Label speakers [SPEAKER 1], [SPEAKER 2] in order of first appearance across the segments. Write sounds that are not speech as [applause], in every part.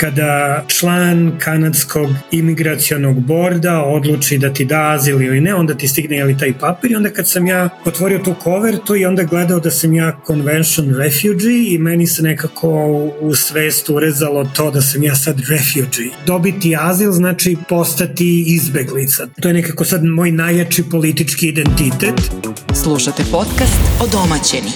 [SPEAKER 1] kada član kanadskog imigracionog borda odluči da ti da azil ili ne, onda ti stigne jeli taj papir i onda kad sam ja otvorio tu kovertu i onda gledao da sam ja convention refugee i meni se nekako u svest urezalo to da sam ja sad refugee. Dobiti azil znači postati izbeglica. To je nekako sad moj najjači politički identitet.
[SPEAKER 2] Slušate podcast o domaćeni.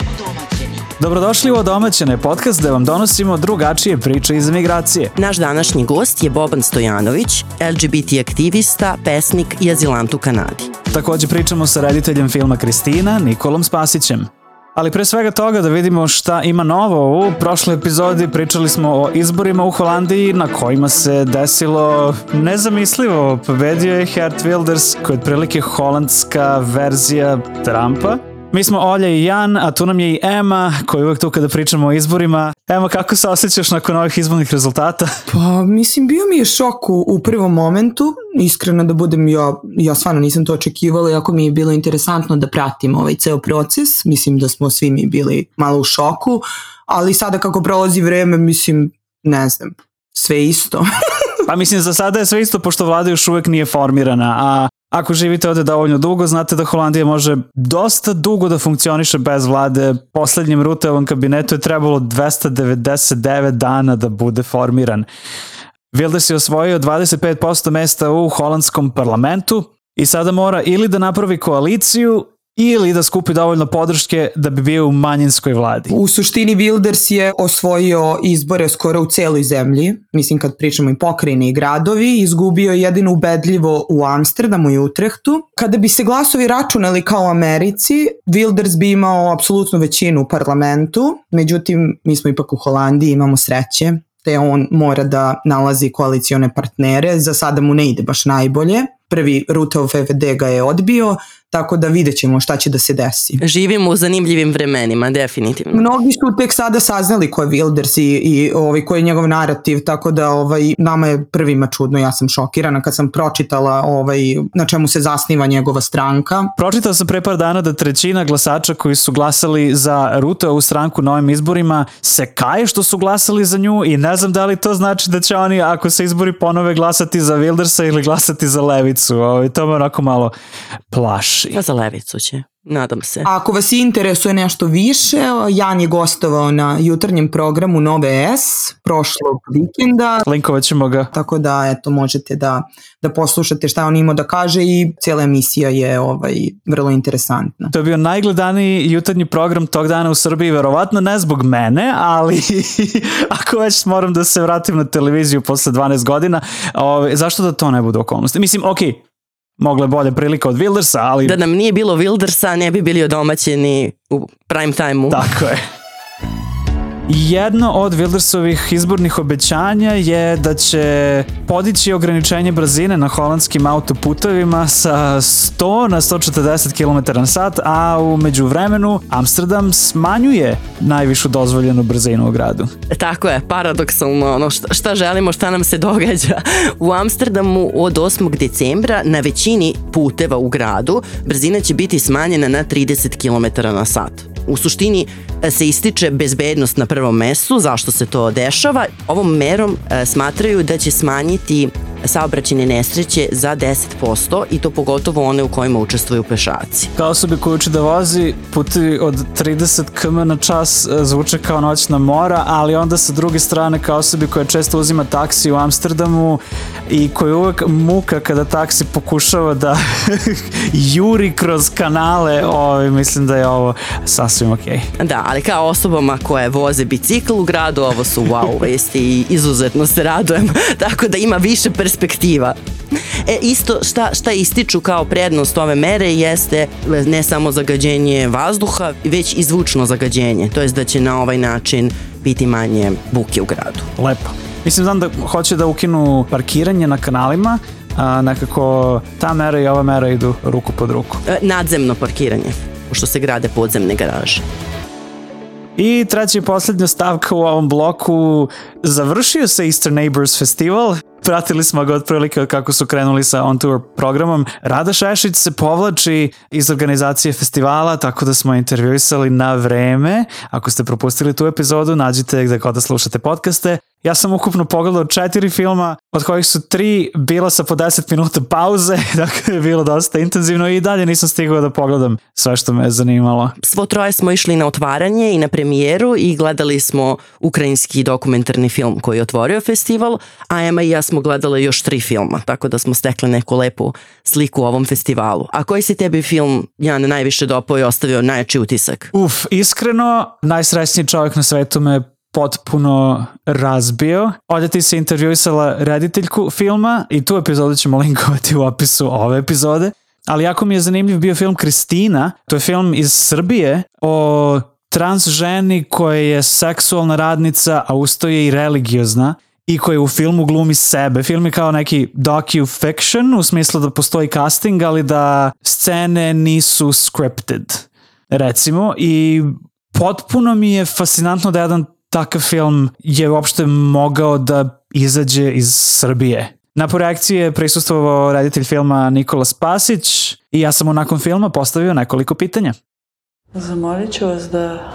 [SPEAKER 3] Dobrodošli u Odomaćene podcast gde vam donosimo drugačije priče iz emigracije.
[SPEAKER 2] Naš današnji gost je Boban Stojanović, LGBT aktivista, pesnik i azilant u Kanadi.
[SPEAKER 3] Takođe pričamo sa rediteljem filma Kristina, Nikolom Spasićem. Ali pre svega toga da vidimo šta ima novo. U prošloj epizodi pričali smo o izborima u Holandiji na kojima se desilo nezamislivo. Pobedio je Geert Wilders koji je otprilike holandska verzija Trumpa. Mi smo Olja i Jan, a tu nam je i Ema, koja je uvek tu kada pričamo o izborima. Ema, kako se osjećaš nakon ovih izbornih rezultata?
[SPEAKER 4] Pa, mislim, bio mi je šok u, u prvom momentu. Iskreno da budem, ja, ja stvarno nisam to očekivala, jako mi je bilo interesantno da pratim ovaj ceo proces. Mislim da smo svi mi bili malo u šoku, ali sada kako prolazi vreme, mislim, ne znam, sve isto. [laughs]
[SPEAKER 3] pa mislim, za sada je sve isto, pošto vlada još uvek nije formirana, a Ako živite ovde dovoljno dugo, znate da Holandija može dosta dugo da funkcioniše bez vlade. Poslednjem Rutevom kabinetu je trebalo 299 dana da bude formiran. Wilders je osvojio 25% mesta u holandskom parlamentu i sada mora ili da napravi koaliciju ili da skupi dovoljno podrške da bi bio u manjinskoj vladi.
[SPEAKER 4] U suštini Wilders je osvojio izbore skoro u celoj zemlji, mislim kad pričamo i pokrajine i gradovi, izgubio jedino ubedljivo u Amsterdamu i Utrehtu. Kada bi se glasovi računali kao u Americi, Wilders bi imao apsolutnu većinu u parlamentu, međutim mi smo ipak u Holandiji, imamo sreće, te on mora da nalazi koalicione partnere, za sada mu ne ide baš najbolje. Prvi Rutev FVD ga je odbio, tako da vidjet ćemo šta će da se desi.
[SPEAKER 2] Živimo u zanimljivim vremenima, definitivno.
[SPEAKER 4] Mnogi su tek sada saznali ko je Wilders i, i ovaj, ko je njegov narativ, tako da ovaj, nama je prvima čudno, ja sam šokirana kad sam pročitala ovaj, na čemu se zasniva njegova stranka.
[SPEAKER 3] Pročitao sam pre par dana da trećina glasača koji su glasali za Rute u stranku na ovim izborima se kaje što su glasali za nju i ne znam da li to znači da će oni ako se izbori ponove glasati za Wildersa ili glasati za Levicu. Ovaj, to me onako malo plaši
[SPEAKER 2] Ja za levicu će. Nadam se.
[SPEAKER 4] Ako vas interesuje nešto više, Jan je gostovao na jutarnjem programu Nove S prošlog vikenda.
[SPEAKER 3] Linkovat ćemo ga.
[SPEAKER 4] Tako da, eto, možete da, da poslušate šta on imao da kaže i cijela emisija je ovaj, vrlo interesantna.
[SPEAKER 3] To je bio najgledaniji jutarnji program tog dana u Srbiji, verovatno ne zbog mene, ali [laughs] ako već moram da se vratim na televiziju posle 12 godina, ovaj, zašto da to ne bude okolnosti? Mislim, okej, okay, mogla bolje prilika od Wildersa, ali...
[SPEAKER 2] Da nam nije bilo Wildersa, ne bi bili odomaćeni u prime time-u.
[SPEAKER 3] Tako je. Jedno od Wildersovih izbornih obećanja je da će podići ograničenje brzine na holandskim autoputovima sa 100 na 140 km na sat, a u međuvremenu Amsterdam smanjuje najvišu dozvoljenu brzinu u gradu.
[SPEAKER 2] Tako je, paradoksalno, ono šta, šta želimo, šta nam se događa. U Amsterdamu od 8. decembra na većini puteva u gradu brzina će biti smanjena na 30 km na sat. U suštini e, se ističe bezbednost na prvom mestu, zašto se to dešava. Ovom merom e, smatraju da će smanjiti saobraćene nesreće za 10% i to pogotovo one u kojima učestvuju pešaci.
[SPEAKER 3] Kao osobi koji uči da vozi, puti od 30 km na čas e, zvuče kao noćna mora, ali onda sa druge strane kao osobi koja često uzima taksi u Amsterdamu i koja uvek muka kada taksi pokušava da [laughs] juri kroz kanale, ovaj, mislim da je ovo sasvim okej.
[SPEAKER 2] Okay. Da, ali kao osobama koje voze bicikl u gradu, ovo su wow vesti i izuzetno se radujem, [laughs] tako da ima više perspektiva perspektiva. E, isto šta, šta ističu kao prednost ove mere jeste ne samo zagađenje vazduha, već i zvučno zagađenje. To je da će na ovaj način biti manje buke u gradu.
[SPEAKER 3] Lepo. Mislim, znam da hoće da ukinu parkiranje na kanalima, a nekako ta mera i ova mera idu ruku pod ruku.
[SPEAKER 2] E, nadzemno parkiranje, pošto se grade podzemne garaže.
[SPEAKER 3] I treća i poslednja stavka u ovom bloku, završio se Easter Neighbors Festival, pratili smo ga otprilike kako su krenuli sa on tour programom. Rada Šešić se povlači iz organizacije festivala, tako da smo intervjuisali na vreme. Ako ste propustili tu epizodu, nađite gde god da slušate podcaste Ja sam ukupno pogledao četiri filma, od kojih su tri bila sa po 10 minuta pauze, [laughs] dakle je bilo dosta intenzivno i dalje nisam stigao da pogledam sve što me je zanimalo.
[SPEAKER 2] Svo troje smo išli na otvaranje i na premijeru i gledali smo ukrajinski dokumentarni film koji je otvorio festival, a Ema i ja smo gledali još tri filma, tako da smo stekli neku lepu sliku u ovom festivalu. A koji si tebi film, Jan, najviše dopao i ostavio najjači utisak?
[SPEAKER 3] Uf, iskreno, najsrećniji čovjek na svetu me potpuno razbio. Ovdje ti se intervjuisala rediteljku filma i tu epizodu ćemo linkovati u opisu ove epizode. Ali jako mi je zanimljiv bio film Kristina. To je film iz Srbije o trans ženi koja je seksualna radnica, a usto je i religiozna i koja u filmu glumi sebe. Film je kao neki docu-fiction u smislu da postoji casting, ali da scene nisu scripted, recimo. I potpuno mi je fascinantno da jedan takav film je uopšte mogao da izađe iz Srbije. Na projekciji je prisustvovao reditelj filma Nikola Spasić i ja sam mu nakon filma postavio nekoliko pitanja.
[SPEAKER 5] Zamolit ću vas da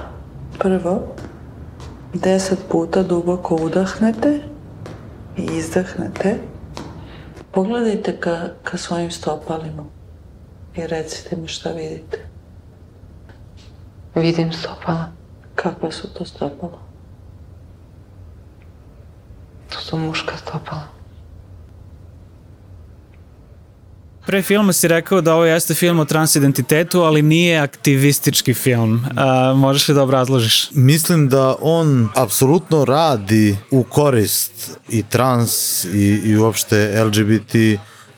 [SPEAKER 5] prvo deset puta duboko udahnete i izdahnete. Pogledajte ka, ka svojim stopalima i recite mi šta vidite.
[SPEAKER 6] Vidim stopala.
[SPEAKER 5] Kakva su to stopala?
[SPEAKER 6] To su muška stopala.
[SPEAKER 3] Pre filma si rekao da ovo jeste film o transidentitetu, ali nije aktivistički film. A, možeš li da obrazložiš?
[SPEAKER 7] Mislim da on apsolutno radi u korist i trans i, i uopšte LGBT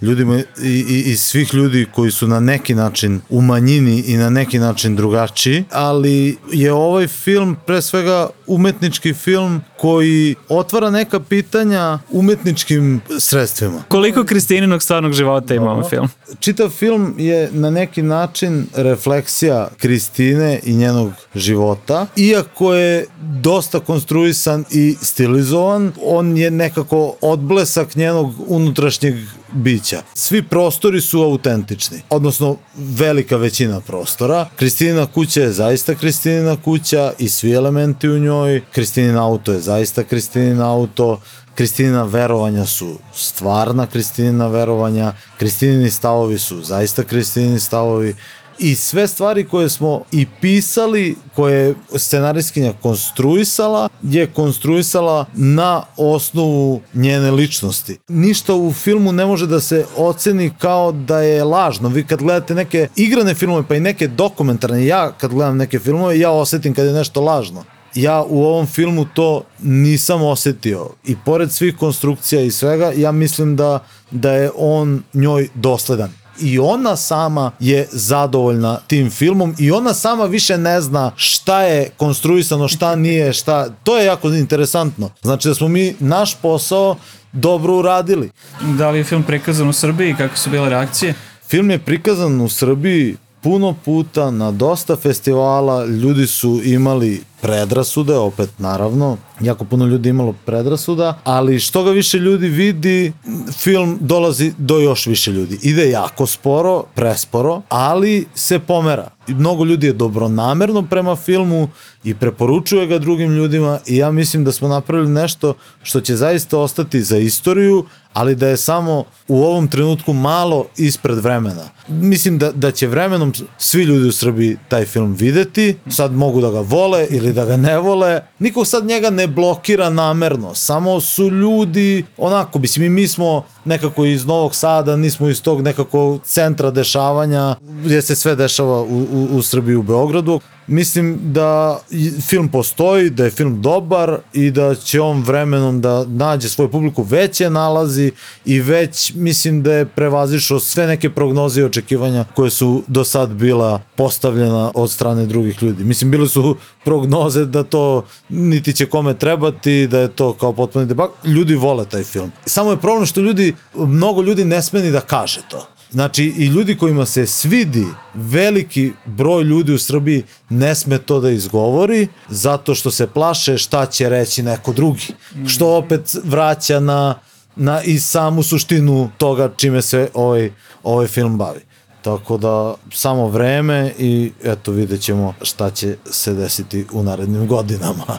[SPEAKER 7] ljudima i, i, i svih ljudi koji su na neki način u manjini i na neki način drugačiji, ali je ovaj film pre svega umetnički film koji otvara neka pitanja umetničkim sredstvima.
[SPEAKER 3] Koliko Kristininog stvarnog života ima ovaj film?
[SPEAKER 7] Čitav film je na neki način refleksija Kristine i njenog života. Iako je dosta konstruisan i stilizovan, on je nekako odblesak njenog unutrašnjeg bića. Svi prostori su autentični, odnosno velika većina prostora. Kristina kuća je zaista Kristinina kuća i svi elementi u njoj. Kristinin auto je zaista Kristinin auto. Kristinina verovanja su stvarna Kristinina verovanja, Kristinini stavovi su zaista Kristinini stavovi i sve stvari koje smo i pisali, koje je scenarijskinja konstruisala, je konstruisala na osnovu njene ličnosti. Ništa u filmu ne može da se oceni kao da je lažno. Vi kad gledate neke igrane filmove, pa i neke dokumentarne, ja kad gledam neke filmove, ja osetim kad je nešto lažno ja u ovom filmu to nisam osetio i pored svih konstrukcija i svega ja mislim da da je on njoj dosledan i ona sama je zadovoljna tim filmom i ona sama više ne zna šta je konstruisano, šta nije, šta, to je jako interesantno. Znači da smo mi naš posao dobro uradili.
[SPEAKER 3] Da li je film prikazan u Srbiji? Kako su bile reakcije?
[SPEAKER 7] Film je prikazan u Srbiji puno puta na dosta festivala, ljudi su imali predrasude, opet naravno, jako puno ljudi imalo predrasuda, ali što ga više ljudi vidi, film dolazi do još više ljudi. Ide jako sporo, presporo, ali se pomera. Mnogo ljudi je dobronamerno prema filmu i preporučuje ga drugim ljudima i ja mislim da smo napravili nešto što će zaista ostati za istoriju, ali da je samo u ovom trenutku malo ispred vremena. Mislim da, da će vremenom svi ljudi u Srbiji taj film videti, sad mogu da ga vole ili da ga ne vole, niko sad njega ne blokira namerno, samo su ljudi onako, mislim mi smo nekako iz Novog Sada, nismo iz tog nekako centra dešavanja gdje se sve dešava u, u, u Srbiji u Beogradu. Mislim da film postoji, da je film dobar i da će on vremenom da nađe svoju publiku, već je nalazi i već mislim da je prevazišao sve neke prognoze i očekivanja koje su do sad bila postavljena od strane drugih ljudi. Mislim, bile su prognoze da to niti će kome trebati, da je to kao potpuni debak. Ljudi vole taj film. Samo je problem što ljudi, mnogo ljudi ne sme ni da kaže to. Znači, i ljudi kojima se svidi, veliki broj ljudi u Srbiji ne sme to da izgovori, zato što se plaše šta će reći neko drugi. Što opet vraća na, na i samu suštinu toga čime se ovaj, ovaj film bavi. Tako da samo vreme i eto vidjet ćemo šta će se desiti u narednim godinama.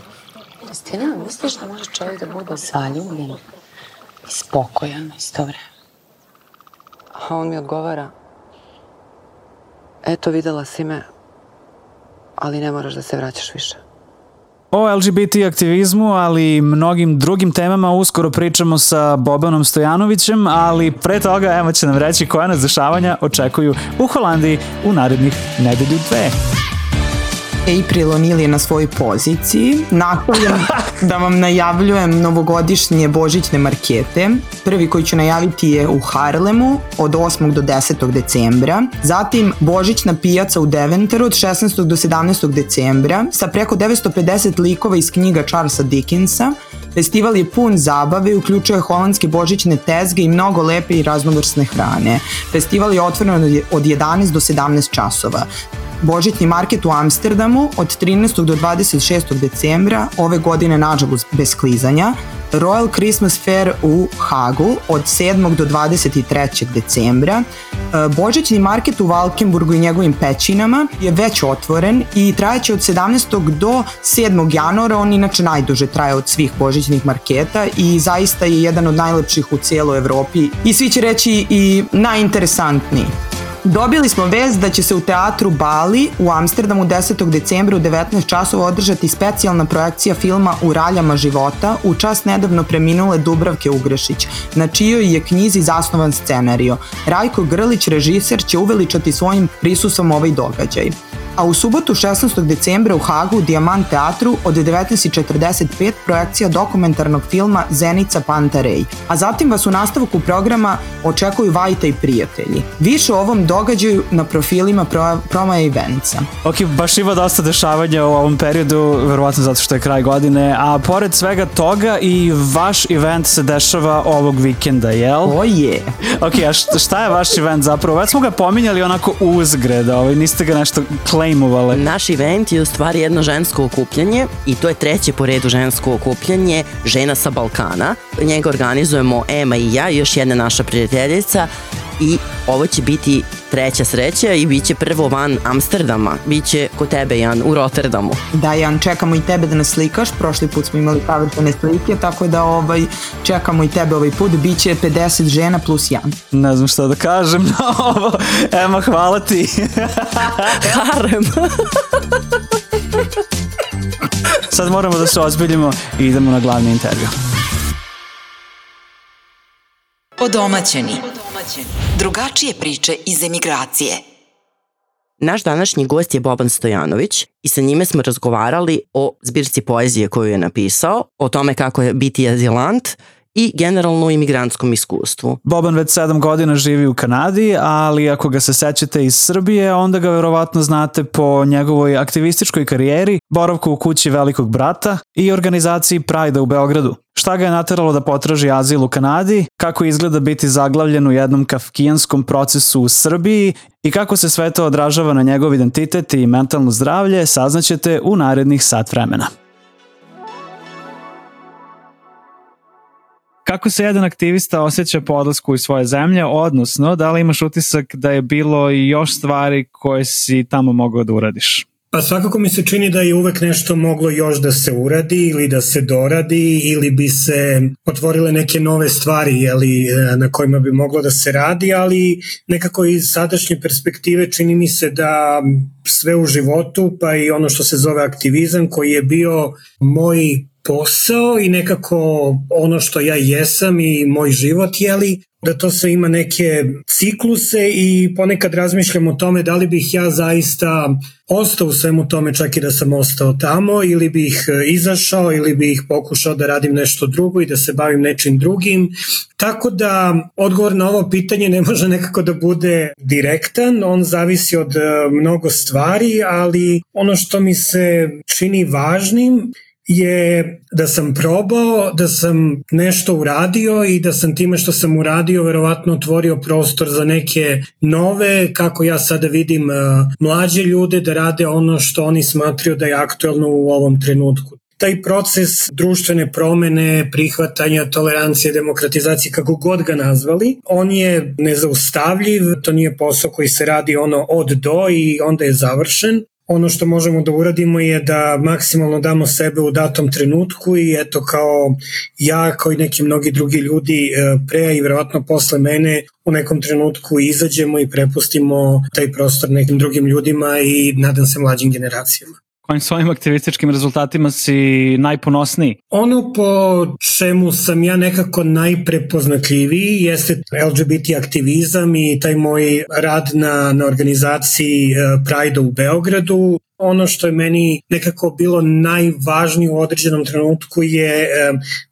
[SPEAKER 6] Kristina, misliš da može čovjek da bude zaljubljen i spokojan isto vreme? A on mi odgovara, eto videla si me, ali ne moraš da se vraćaš više.
[SPEAKER 3] O LGBT aktivizmu, ali i mnogim drugim temama uskoro pričamo sa Bobanom Stojanovićem, ali pre toga evo će nam reći koja nas dešavanja očekuju u Holandiji u narednih nedelju dve.
[SPEAKER 4] April O'Neil je na svojoj poziciji. Nastavljam [laughs] da vam najavljujem novogodišnje božićne markete. Prvi koji ću najaviti je u Harlemu od 8. do 10. decembra. Zatim božićna pijaca u Deventaru od 16. do 17. decembra sa preko 950 likova iz knjiga Charlesa Dickensa. Festival je pun zabave i uključuje holandske božićne tezge i mnogo lepe i raznovrsne hrane. Festival je otvoren od 11 do 17 časova. Božićni market u Amsterdamu od 13. do 26. decembra, ove godine nažalost bez klizanja, Royal Christmas Fair u Hagu od 7. do 23. decembra. E, Božićni market u Valkenburgu i njegovim pećinama je već otvoren i trajeće od 17. do 7. januara, on inače najduže traje od svih božićnih marketa i zaista je jedan od najlepših u cijeloj Evropi i svi će reći i najinteresantniji. Dobili smo vez da će se u teatru Bali u Amsterdamu 10. decembra u 19 časova održati specijalna projekcija filma U raljama života u čas nedavno preminule Dubravke Ugrešić, na čijoj je knjizi zasnovan scenario. Rajko Grlić, režiser, će uveličati svojim prisusom ovaj događaj a u subotu 16. decembra u Hagu u Diamant teatru od 19.45 projekcija dokumentarnog filma Zenica Pantarej, a zatim vas u nastavku programa očekuju Vajta i prijatelji. Više o ovom događaju na profilima pro, Promaja Eventsa.
[SPEAKER 3] Ok, baš ima dosta dešavanja u ovom periodu, verovatno zato što je kraj godine, a pored svega toga i vaš event se dešava ovog vikenda, jel?
[SPEAKER 4] O je!
[SPEAKER 3] Ok, a šta je vaš event zapravo? Već smo ga pominjali onako uzgred, ovaj, niste ga nešto klejmovale.
[SPEAKER 2] Naš event je u stvari jedno žensko okupljanje i to je treće po redu žensko okupljanje žena sa Balkana. Njega organizujemo Ema i ja i još jedna naša prijateljica i ovo će biti treća sreća i bit će prvo van Amsterdama, bit će kod tebe Jan u Rotterdamu.
[SPEAKER 4] Da Jan, čekamo i tebe da nas slikaš, prošli put smo imali savršene slike, tako da ovaj, čekamo i tebe ovaj put, bit će 50 žena plus Jan.
[SPEAKER 3] Ne znam šta da kažem na [laughs] ovo, Ema hvala ti. [laughs]
[SPEAKER 2] Harem. [laughs]
[SPEAKER 3] Sad moramo da se ozbiljimo i idemo na glavni intervju.
[SPEAKER 8] Odomaćeni. Drugačije priče iz emigracije.
[SPEAKER 2] Naš današnji gost je Boban Stojanović i sa njime smo razgovarali o zbirci poezije koju je napisao, o tome kako je biti azilant i generalno imigrantskom iskustvu.
[SPEAKER 3] Boban već sedam godina živi u Kanadi, ali ako ga se sećate iz Srbije, onda ga verovatno znate po njegovoj aktivističkoj karijeri, boravku u kući velikog brata i organizaciji Pride u Beogradu. Šta ga je nateralo da potraži azil u Kanadi, kako izgleda biti zaglavljen u jednom kafkijanskom procesu u Srbiji i kako se sve to odražava na njegov identitet i mentalno zdravlje, saznaćete u narednih sat vremena. Kako se jedan aktivista osjeća po odlasku iz svoje zemlje, odnosno da li imaš utisak da je bilo još stvari koje si tamo mogao da uradiš?
[SPEAKER 1] Pa svakako mi se čini da je uvek nešto moglo još da se uradi ili da se doradi ili bi se otvorile neke nove stvari jeli, na kojima bi moglo da se radi, ali nekako iz sadašnje perspektive čini mi se da sve u životu, pa i ono što se zove aktivizam koji je bio moj posao i nekako ono što ja jesam i moj život, jeli, da to sve ima neke cikluse i ponekad razmišljam o tome da li bih ja zaista ostao u svemu tome čak i da sam ostao tamo ili bih izašao ili bih pokušao da radim nešto drugo i da se bavim nečim drugim. Tako da odgovor na ovo pitanje ne može nekako da bude direktan, on zavisi od mnogo stvari, ali ono što mi se čini važnim je da sam probao, da sam nešto uradio i da sam time što sam uradio verovatno otvorio prostor za neke nove, kako ja sada vidim, mlađe ljude da rade ono što oni smatraju da je aktuelno u ovom trenutku taj proces društvene promene, prihvatanja, tolerancije, demokratizacije, kako god ga nazvali, on je nezaustavljiv, to nije posao koji se radi ono od do i onda je završen. Ono što možemo da uradimo je da maksimalno damo sebe u datom trenutku i eto kao ja kao i neki mnogi drugi ljudi e, pre i verovatno posle mene u nekom trenutku izađemo i prepustimo taj prostor nekim drugim ljudima i nadam se mlađim generacijama
[SPEAKER 3] kojim svojim aktivističkim rezultatima si najponosniji?
[SPEAKER 1] Ono po čemu sam ja nekako najprepoznatljiviji jeste LGBT aktivizam i taj moj rad na, na organizaciji e, Pride u Beogradu ono što je meni nekako bilo najvažnije u određenom trenutku je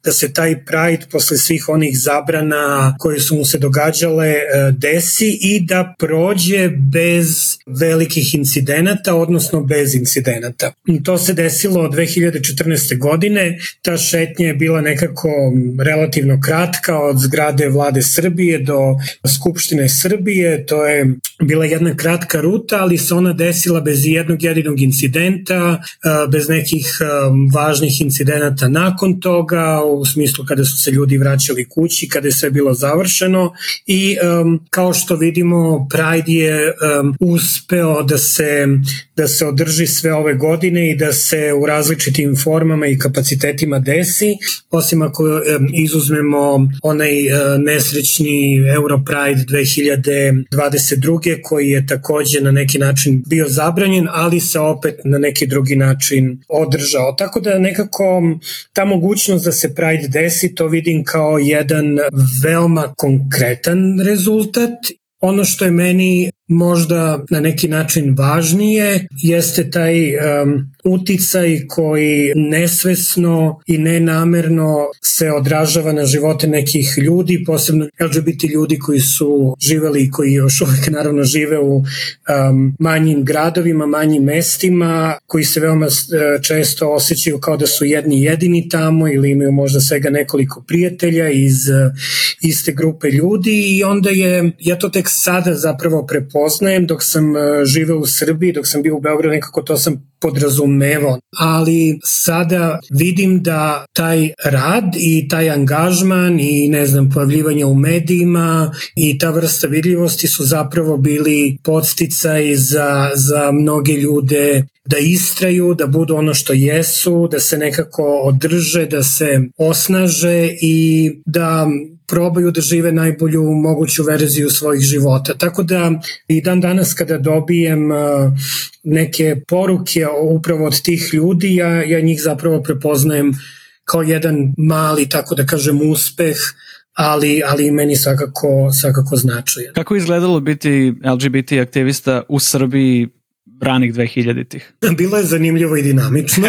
[SPEAKER 1] da se taj Pride posle svih onih zabrana koje su mu se događale e, desi i da prođe bez velikih incidenata, odnosno bez incidenata. To se desilo od 2014. godine, ta šetnja je bila nekako relativno kratka od zgrade vlade Srbije do Skupštine Srbije, to je bila jedna kratka ruta, ali se ona desila bez jednog jedinog incidenta, bez nekih važnih incidenata nakon toga, u smislu kada su se ljudi vraćali kući, kada je sve bilo završeno i kao što vidimo Pride je uspeo da se, da se održi sve ove godine i da se u različitim formama i kapacitetima desi, osim ako izuzmemo onaj nesrećni Europride 2022. koji je takođe na neki način bio zabranjen, ali se opet na neki drugi način održao. Tako da nekako ta mogućnost da se Pride desi, to vidim kao jedan veoma konkretan rezultat Ono što je meni možda na neki način važnije jeste taj um, uticaj koji nesvesno i nenamerno se odražava na živote nekih ljudi, posebno LGBT ljudi koji su živeli i koji još uvek naravno žive u um, manjim gradovima, manjim mestima, koji se veoma uh, često osjećaju kao da su jedni jedini tamo ili imaju možda svega nekoliko prijatelja iz uh, iste grupe ljudi i onda je, ja to tek sada zapravo prepoznajem dok sam uh, živeo u Srbiji, dok sam bio u Beogradu, nekako to sam podrazumevao, ali sada vidim da taj rad i taj angažman i ne znam pojavljivanje u medijima i ta vrsta vidljivosti su zapravo bili podsticaj za, za mnoge ljude da istraju, da budu ono što jesu, da se nekako održe, da se osnaže i da probaju da žive najbolju moguću verziju svojih života. Tako da i dan danas kada dobijem uh, neke poruke upravo od tih ljudi, ja, ja njih zapravo prepoznajem kao jedan mali, tako da kažem, uspeh ali, ali meni svakako, svakako značajan.
[SPEAKER 3] Kako izgledalo biti LGBT aktivista u Srbiji ranih 2000-ih? [laughs]
[SPEAKER 1] Bilo je zanimljivo i dinamično.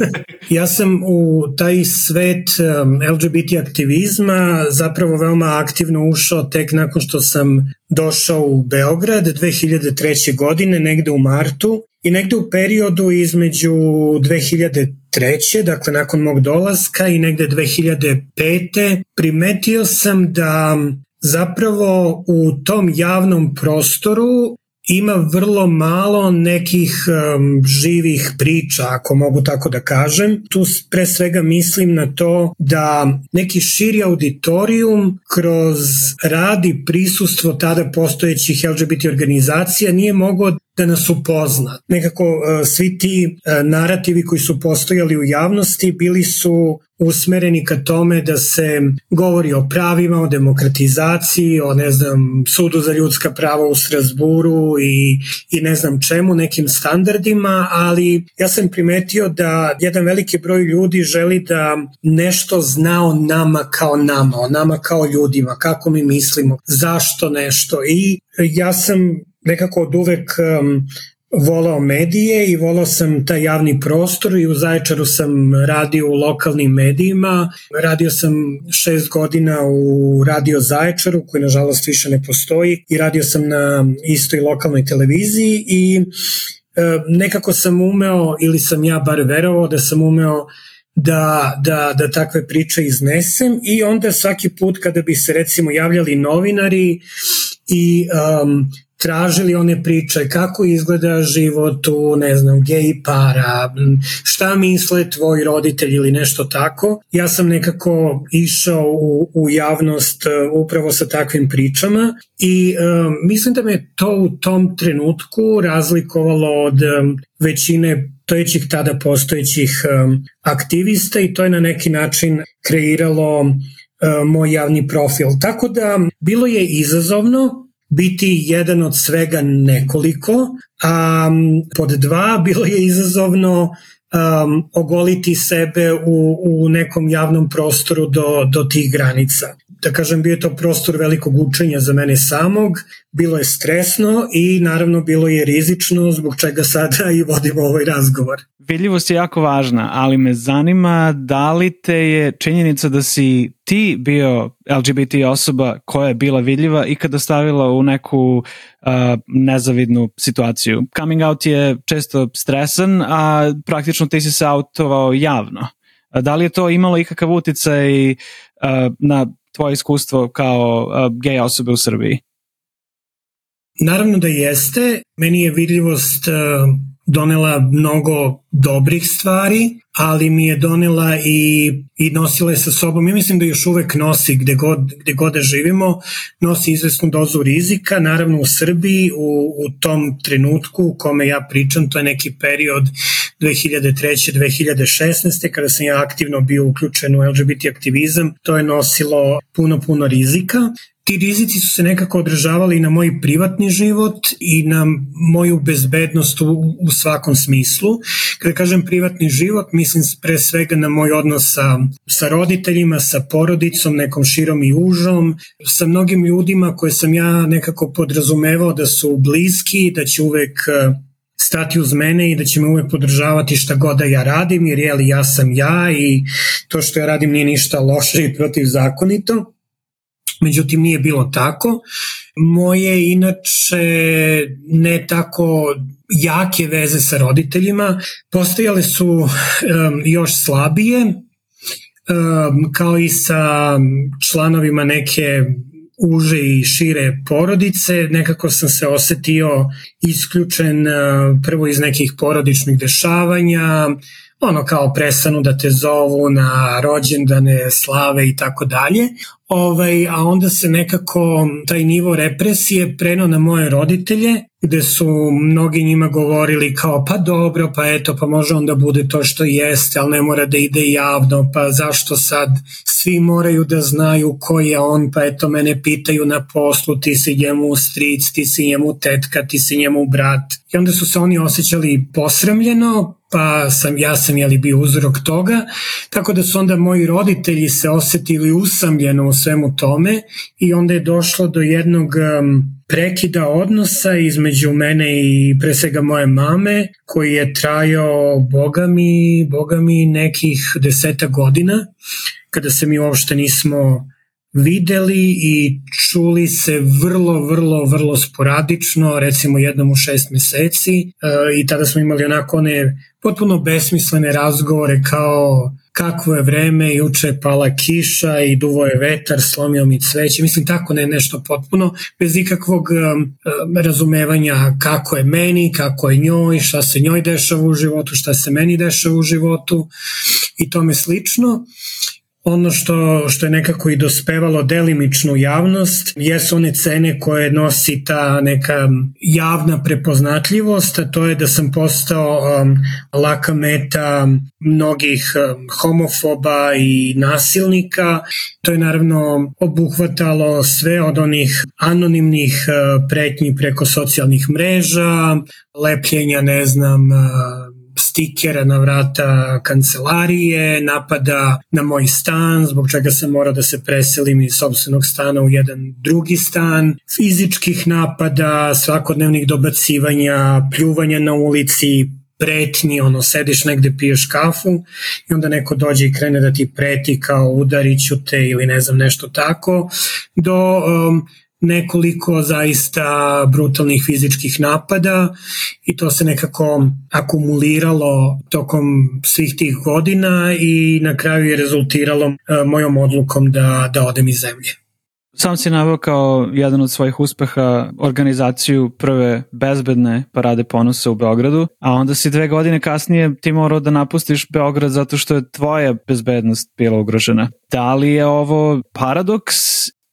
[SPEAKER 1] [laughs] ja sam u taj svet um, LGBT aktivizma zapravo veoma aktivno ušao tek nakon što sam došao u Beograd 2003. godine, negde u martu i negde u periodu između 2003. dakle nakon mog dolaska i negde 2005. primetio sam da zapravo u tom javnom prostoru ima vrlo malo nekih um, živih priča, ako mogu tako da kažem. Tu pre svega mislim na to da neki širi auditorijum kroz rad i prisustvo tada postojećih LGBT organizacija nije mogao da nas upozna. Nekako uh, svi ti uh, narativi koji su postojali u javnosti bili su usmereni ka tome da se govori o pravima, o demokratizaciji, o ne znam, sudu za ljudska prava u Strasburu i, i ne znam čemu, nekim standardima, ali ja sam primetio da jedan veliki broj ljudi želi da nešto zna o nama kao nama, o nama kao ljudima, kako mi mislimo, zašto nešto i ja sam nekako od uvek um, volao medije i volao sam taj javni prostor i u Zaječaru sam radio u lokalnim medijima. Radio sam šest godina u Radio Zaječaru koji nažalost više ne postoji i radio sam na istoj lokalnoj televiziji i e, nekako sam umeo ili sam ja bar verovao da sam umeo da, da, da takve priče iznesem i onda svaki put kada bi se recimo javljali novinari i um, tražili one priče kako izgleda život u, ne znam, gej para, šta misle tvoji roditelji ili nešto tako. Ja sam nekako išao u, u javnost e, upravo sa takvim pričama i um, mislim da me to u tom trenutku razlikovalo od um, većine postojećih tada postojećih um, aktivista i to je na neki način kreiralo moj javni profil. Tako da bilo je izazovno biti jedan od svega nekoliko, a pod dva bilo je izazovno um, ogoliti sebe u, u nekom javnom prostoru do, do tih granica. Da kažem, bio je to prostor velikog učenja za mene samog, bilo je stresno i naravno bilo je rizično zbog čega sada i vodimo ovaj razgovor.
[SPEAKER 3] Vidljivost je jako važna, ali me zanima da li te je činjenica da si ti bio LGBT osoba koja je bila vidljiva i kada stavila u neku uh, nezavidnu situaciju. Coming out je često stresan, a praktično ti si se autovao javno. Da li je to imalo ikakav uticaj uh, na tvoje iskustvo kao uh, gej osobe u Srbiji?
[SPEAKER 1] Naravno da jeste. Meni je vidljivost uh, donela mnogo dobrih stvari, ali mi je donela i, i nosila je sa sobom, ja mislim da još uvek nosi gde god, gde god da živimo, nosi izvesnu dozu rizika, naravno u Srbiji u, u tom trenutku u kome ja pričam, to je neki period 2003-2016. kada sam ja aktivno bio uključen u LGBT aktivizam, to je nosilo puno, puno rizika ti rizici su se nekako održavali na moj privatni život i na moju bezbednost u, u svakom smislu. Kada kažem privatni život, mislim pre svega na moj odnos sa, sa roditeljima, sa porodicom, nekom širom i užom, sa mnogim ljudima koje sam ja nekako podrazumevao da su bliski, da će uvek eh, stati uz mene i da će me uvek podržavati šta god da ja radim, jer jeli ja sam ja i to što ja radim nije ništa loše i protivzakonito međutim nije bilo tako. Moje inače ne tako jake veze sa roditeljima. Postojale su um, još slabije, um, kao i sa članovima neke uže i šire porodice, nekako sam se osetio isključen prvo iz nekih porodičnih dešavanja, ono kao prestanu da te zovu na rođendane, slave i tako dalje. Ovaj, a onda se nekako taj nivo represije preno na moje roditelje, gde su mnogi njima govorili kao pa dobro, pa eto, pa može onda bude to što jeste, ali ne mora da ide javno, pa zašto sad svi moraju da znaju ko je on, pa eto mene pitaju na poslu, ti si njemu stric, ti si njemu tetka, ti si njemu brat. I onda su se oni osjećali posremljeno, pa sam, ja sam jeli bio uzrok toga, tako da su onda moji roditelji se osetili usamljeno u svemu tome i onda je došlo do jednog um, prekida odnosa između mene i pre svega moje mame, koji je trajao, boga mi, boga mi nekih deseta godina, kada se mi uopšte nismo videli i čuli se vrlo, vrlo, vrlo sporadično, recimo jednom u šest meseci e, i tada smo imali onako one potpuno besmislene razgovore kao kakvo je vreme, juče je pala kiša i duvo je vetar, slomio mi cveće, mislim tako ne nešto potpuno, bez ikakvog um, razumevanja kako je meni, kako je njoj, šta se njoj dešava u životu, šta se meni dešava u životu i tome slično ono što, što je nekako i dospevalo delimičnu javnost jesu one cene koje nosi ta neka javna prepoznatljivost, a to je da sam postao um, laka meta mnogih um, homofoba i nasilnika. To je naravno obuhvatalo sve od onih anonimnih uh, pretnji preko socijalnih mreža, lepljenja, ne znam, uh, stikera na vrata kancelarije, napada na moj stan, zbog čega sam morao da se preselim iz sobstvenog stana u jedan drugi stan, fizičkih napada, svakodnevnih dobacivanja, pljuvanja na ulici, pretnji, ono, sediš negde, piješ kafu i onda neko dođe i krene da ti preti kao udariću te ili ne znam nešto tako, do um, nekoliko zaista brutalnih fizičkih napada i to se nekako akumuliralo tokom svih tih godina i na kraju je rezultiralo e, mojom odlukom da, da odem iz zemlje.
[SPEAKER 3] Sam si naveo kao jedan od svojih uspeha organizaciju prve bezbedne parade ponosa u Beogradu, a onda si dve godine kasnije ti morao da napustiš Beograd zato što je tvoja bezbednost bila ugrožena. Da li je ovo paradoks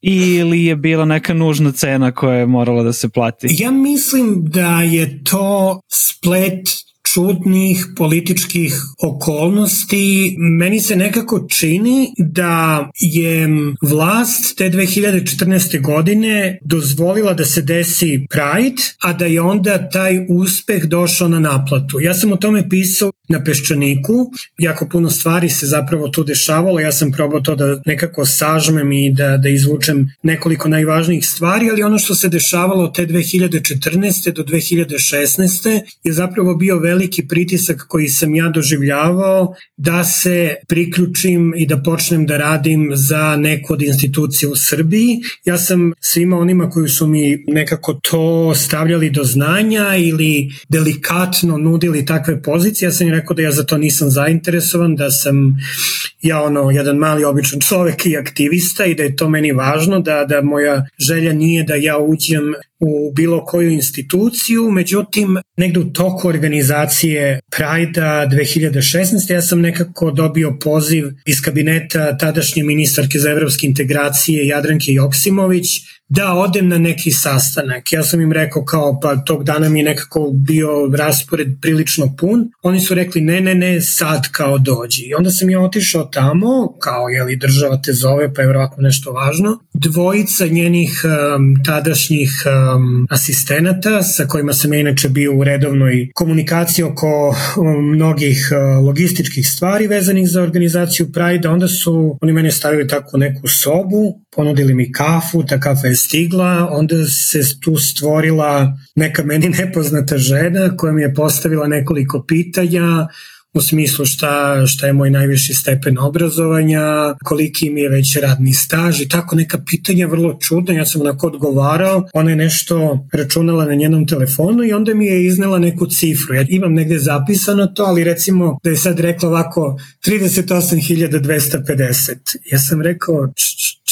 [SPEAKER 3] ili je bila neka nužna cena koja je morala da se plati?
[SPEAKER 1] Ja mislim da je to splet čudnih političkih okolnosti, meni se nekako čini da je vlast te 2014. godine dozvolila da se desi Pride, a da je onda taj uspeh došao na naplatu. Ja sam o tome pisao na Peščaniku, jako puno stvari se zapravo tu dešavalo, ja sam probao to da nekako sažmem i da, da izvučem nekoliko najvažnijih stvari, ali ono što se dešavalo te 2014. do 2016. je zapravo bio veliki pritisak koji sam ja doživljavao da se priključim i da počnem da radim za neku od institucija u Srbiji. Ja sam svima onima koji su mi nekako to stavljali do znanja ili delikatno nudili takve pozicije, ja sam im rekao da ja za to nisam zainteresovan, da sam ja ono jedan mali običan čovek i aktivista i da je to meni važno, da, da moja želja nije da ja uđem u bilo koju instituciju, međutim, negde u toku organizacije Prajda 2016. ja sam nekako dobio poziv iz kabineta tadašnje ministarke za evropske integracije Jadranke Joksimović da odem na neki sastanak. Ja sam im rekao kao pa tog dana mi je nekako bio raspored prilično pun. Oni su rekli ne, ne, ne, sad kao dođi. I onda sam ja otišao tamo, kao je li država te zove, pa je vjerojatno nešto važno. Dvojica njenih um, tadašnjih um, asistenata sa kojima sam ja inače bio u redovnoj komunikaciji oko um, mnogih uh, logističkih stvari vezanih za organizaciju Pride, onda su oni mene stavili tako neku sobu, ponudili mi kafu, ta kafa je stigla, onda se tu stvorila neka meni nepoznata žena koja mi je postavila nekoliko pitanja, u smislu šta, šta je moj najviši stepen obrazovanja, koliki mi je već radni staž i tako neka pitanja vrlo čudna, ja sam onako odgovarao, ona je nešto računala na njenom telefonu i onda mi je iznela neku cifru. Ja imam negde zapisano to, ali recimo da je sad rekla ovako 38.250. Ja sam rekao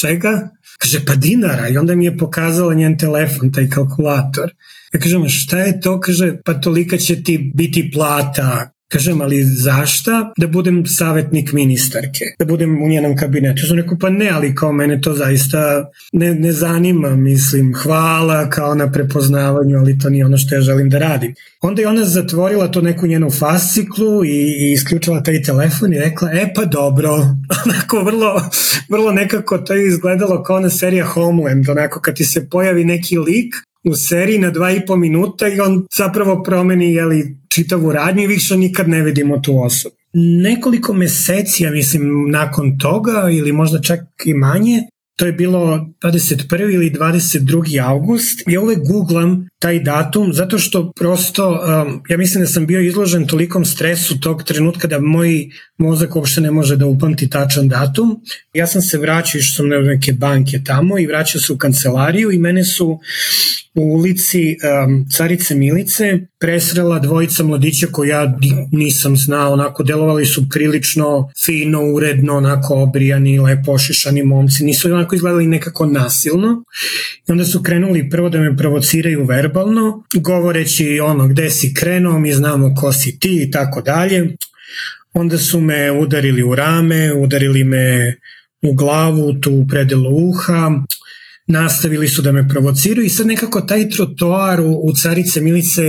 [SPEAKER 1] čega? Kaže, pa dinara. I onda mi je pokazala njen telefon, taj kalkulator. Ja kažem, šta je to? Kaže, pa tolika će ti biti plata. Kažem, ali zašta da budem savjetnik ministarke, da budem u njenom kabinetu? Ja sam rekao, pa ne, ali kao mene to zaista ne, ne zanima, mislim, hvala kao na prepoznavanju, ali to nije ono što ja želim da radim. Onda je ona zatvorila to neku njenu fasciklu i, i isključila taj telefon i rekla, e pa dobro, [laughs] onako vrlo, vrlo nekako to je izgledalo kao na serija Homeland, onako kad ti se pojavi neki lik u seriji na dva i po minuta i on zapravo promeni jeli, čitavu radnju i više nikad ne vidimo tu osobu. Nekoliko meseci, ja mislim, nakon toga ili možda čak i manje, to je bilo 21. ili 22. august. Ja uvek googlam taj datum zato što prosto, um, ja mislim da sam bio izložen tolikom stresu tog trenutka da moj mozak uopšte ne može da upamti tačan datum. Ja sam se vraćao, išao sam na neke banke tamo i vraćao se u kancelariju i mene su u ulici um, Carice Milice presrela dvojica mladića koji ja nisam znao, onako delovali su prilično fino, uredno, onako obrijani, lepo ošišani momci, nisu onako izgledali nekako nasilno i onda su krenuli prvo da me provociraju verbalno, govoreći ono gde si krenuo, mi znamo ko si ti i tako dalje. Onda su me udarili u rame, udarili me u glavu, tu u predelu uha, nastavili su da me provociraju i sad nekako taj trotoar u, u Carice Milice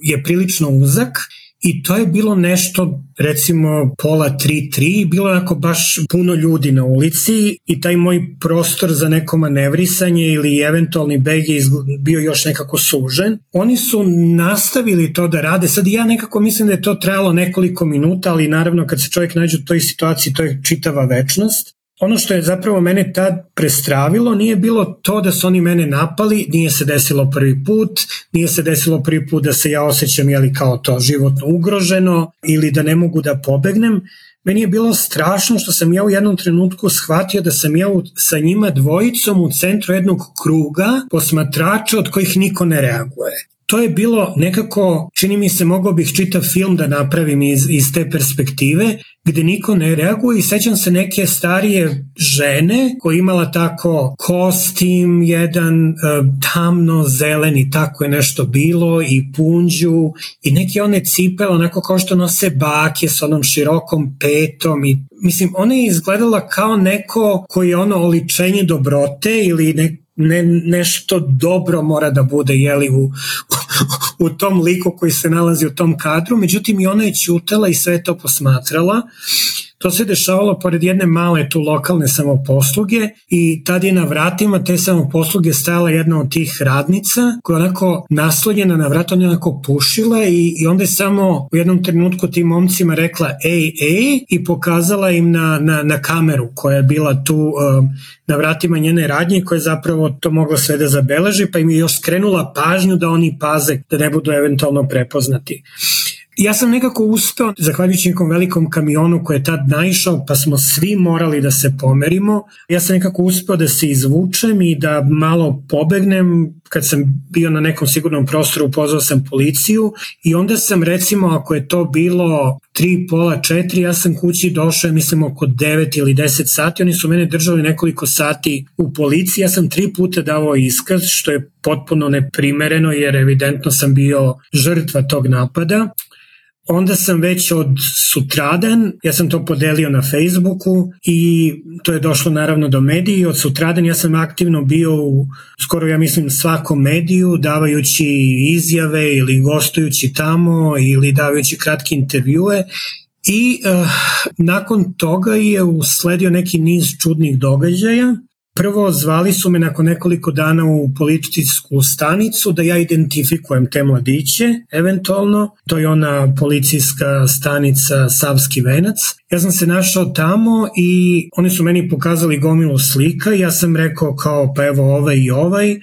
[SPEAKER 1] je prilično uzak i to je bilo nešto recimo pola 3-3, bilo je baš puno ljudi na ulici i taj moj prostor za neko manevrisanje ili eventualni beg je bio još nekako sužen. Oni su nastavili to da rade, sad ja nekako mislim da je to trajalo nekoliko minuta, ali naravno kad se čovjek nađe u toj situaciji to je čitava večnost. Ono što je zapravo mene tad prestravilo nije bilo to da su oni mene napali, nije se desilo prvi put, nije se desilo prvi put da se ja osjećam jeli kao to životno ugroženo ili da ne mogu da pobegnem, meni je bilo strašno što sam ja u jednom trenutku shvatio da sam ja sa njima dvojicom u centru jednog kruga posmatrača od kojih niko ne reaguje. To je bilo nekako, čini mi se, mogao bih čitav film da napravim iz, iz te perspektive, gde niko ne reaguje i sećam se neke starije žene koja imala tako kostim, jedan uh, tamno zeleni, tako je nešto bilo i punđu i neke one cipele onako kao što nose bake s onom širokom petom i mislim ona je izgledala kao neko koji je ono oličenje dobrote ili ne, ne, nešto dobro mora da bude jeli u, [laughs] u tom liku koji se nalazi u tom kadru, međutim i ona je ćutala i sve to posmatrala To se dešavalo pored jedne male tu lokalne samoposluge i tad je na vratima te samoposluge stajala jedna od tih radnica koja onako naslonjena na vrat, ona onako pušila i, i onda je samo u jednom trenutku tim momcima rekla ej, ej i pokazala im na, na, na kameru koja je bila tu um, na vratima njene radnje koja je zapravo to mogla sve da zabeleži pa im je još skrenula pažnju da oni paze da ne budu eventualno prepoznati. Ja sam nekako uspeo, zahvaljujući nekom velikom kamionu koji je tad naišao, pa smo svi morali da se pomerimo. Ja sam nekako uspeo da se izvučem i da malo pobegnem. Kad sam bio na nekom sigurnom prostoru, pozvao sam policiju i onda sam recimo, ako je to bilo tri, pola, četiri, ja sam kući došao, mislim, oko 9 ili 10 sati. Oni su mene držali nekoliko sati u policiji. Ja sam tri puta davao iskaz, što je potpuno neprimereno, jer evidentno sam bio žrtva tog napada. Onda sam već od sutradan, ja sam to podelio na Facebooku i to je došlo naravno do mediji. Od sutradan ja sam aktivno bio u skoro ja mislim svakom mediju davajući izjave ili gostujući tamo ili davajući kratke intervjue I uh, nakon toga je usledio neki niz čudnih događaja Prvo, zvali su me nakon nekoliko dana u policijsku stanicu da ja identifikujem te mladiće, eventualno. To je ona policijska stanica Savski venac. Ja sam se našao tamo i oni su meni pokazali gomilu slika ja sam rekao kao pa evo ovaj i ovaj.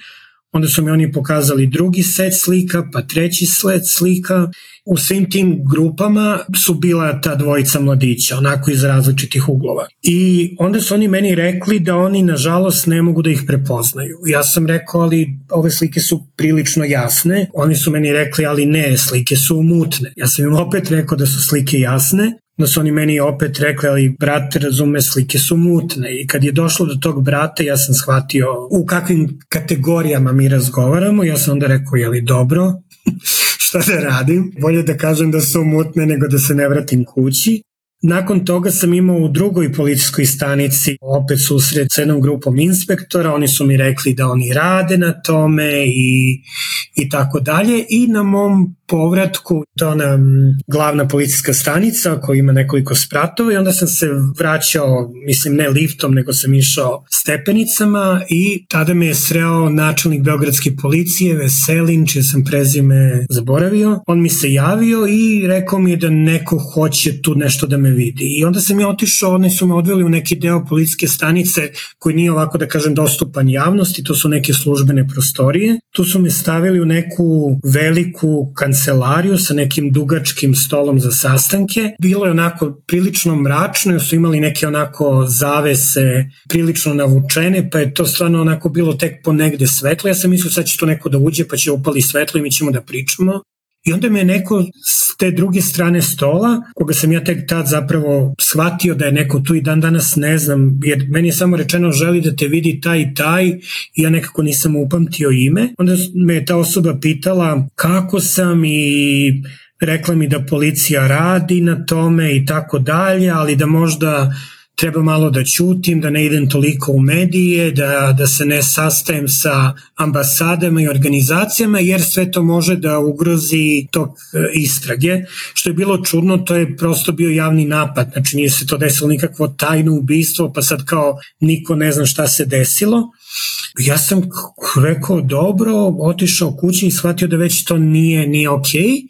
[SPEAKER 1] Onda su mi oni pokazali drugi set slika, pa treći set slika u svim tim grupama su bila ta dvojica mladića, onako iz različitih uglova. I onda su oni meni rekli da oni nažalost ne mogu da ih prepoznaju. Ja sam rekao, ali ove slike su prilično jasne. Oni su meni rekli, ali ne, slike su mutne. Ja sam im opet rekao da su slike jasne, da su oni meni opet rekli, ali brate, razume, slike su mutne. I kad je došlo do tog brata, ja sam shvatio u kakvim kategorijama mi razgovaramo. Ja sam onda rekao, je li dobro? [laughs] šta da radim. Bolje da kažem da su mutne nego da se ne vratim kući. Nakon toga sam imao u drugoj policijskoj stanici opet susret sa jednom grupom inspektora, oni su mi rekli da oni rade na tome i, i tako dalje i na mom povratku, to ona glavna policijska stanica koja ima nekoliko spratova i onda sam se vraćao, mislim ne liftom, nego sam išao stepenicama i tada me je sreo načelnik Beogradske policije, Veselin, čije sam prezime zaboravio. On mi se javio i rekao mi je da neko hoće tu nešto da me vidi. I onda sam ja otišao, oni su me odveli u neki deo policijske stanice koji nije ovako da kažem dostupan javnosti, to su neke službene prostorije. Tu su me stavili u neku veliku kancelariju kancelariju sa nekim dugačkim stolom za sastanke. Bilo je onako prilično mračno, su imali neke onako zavese prilično navučene, pa je to stvarno onako bilo tek po negde svetlo. Ja sam mislio sad će to neko da uđe pa će upali svetlo i mi ćemo da pričamo. I onda me neko s te druge strane stola, koga sam ja tek tad zapravo shvatio da je neko tu i dan danas ne znam, jer meni je samo rečeno želi da te vidi taj i taj i ja nekako nisam upamtio ime. Onda me je ta osoba pitala kako sam i rekla mi da policija radi na tome i tako dalje, ali da možda treba malo da ćutim, da ne idem toliko u medije, da, da se ne sastajem sa ambasadama i organizacijama, jer sve to može da ugrozi tok e, istrage. Što je bilo čudno, to je prosto bio javni napad, znači nije se to desilo nikakvo tajno ubistvo, pa sad kao niko ne zna šta se desilo. Ja sam rekao dobro, otišao kući i shvatio da već to nije, nije okej. Okay.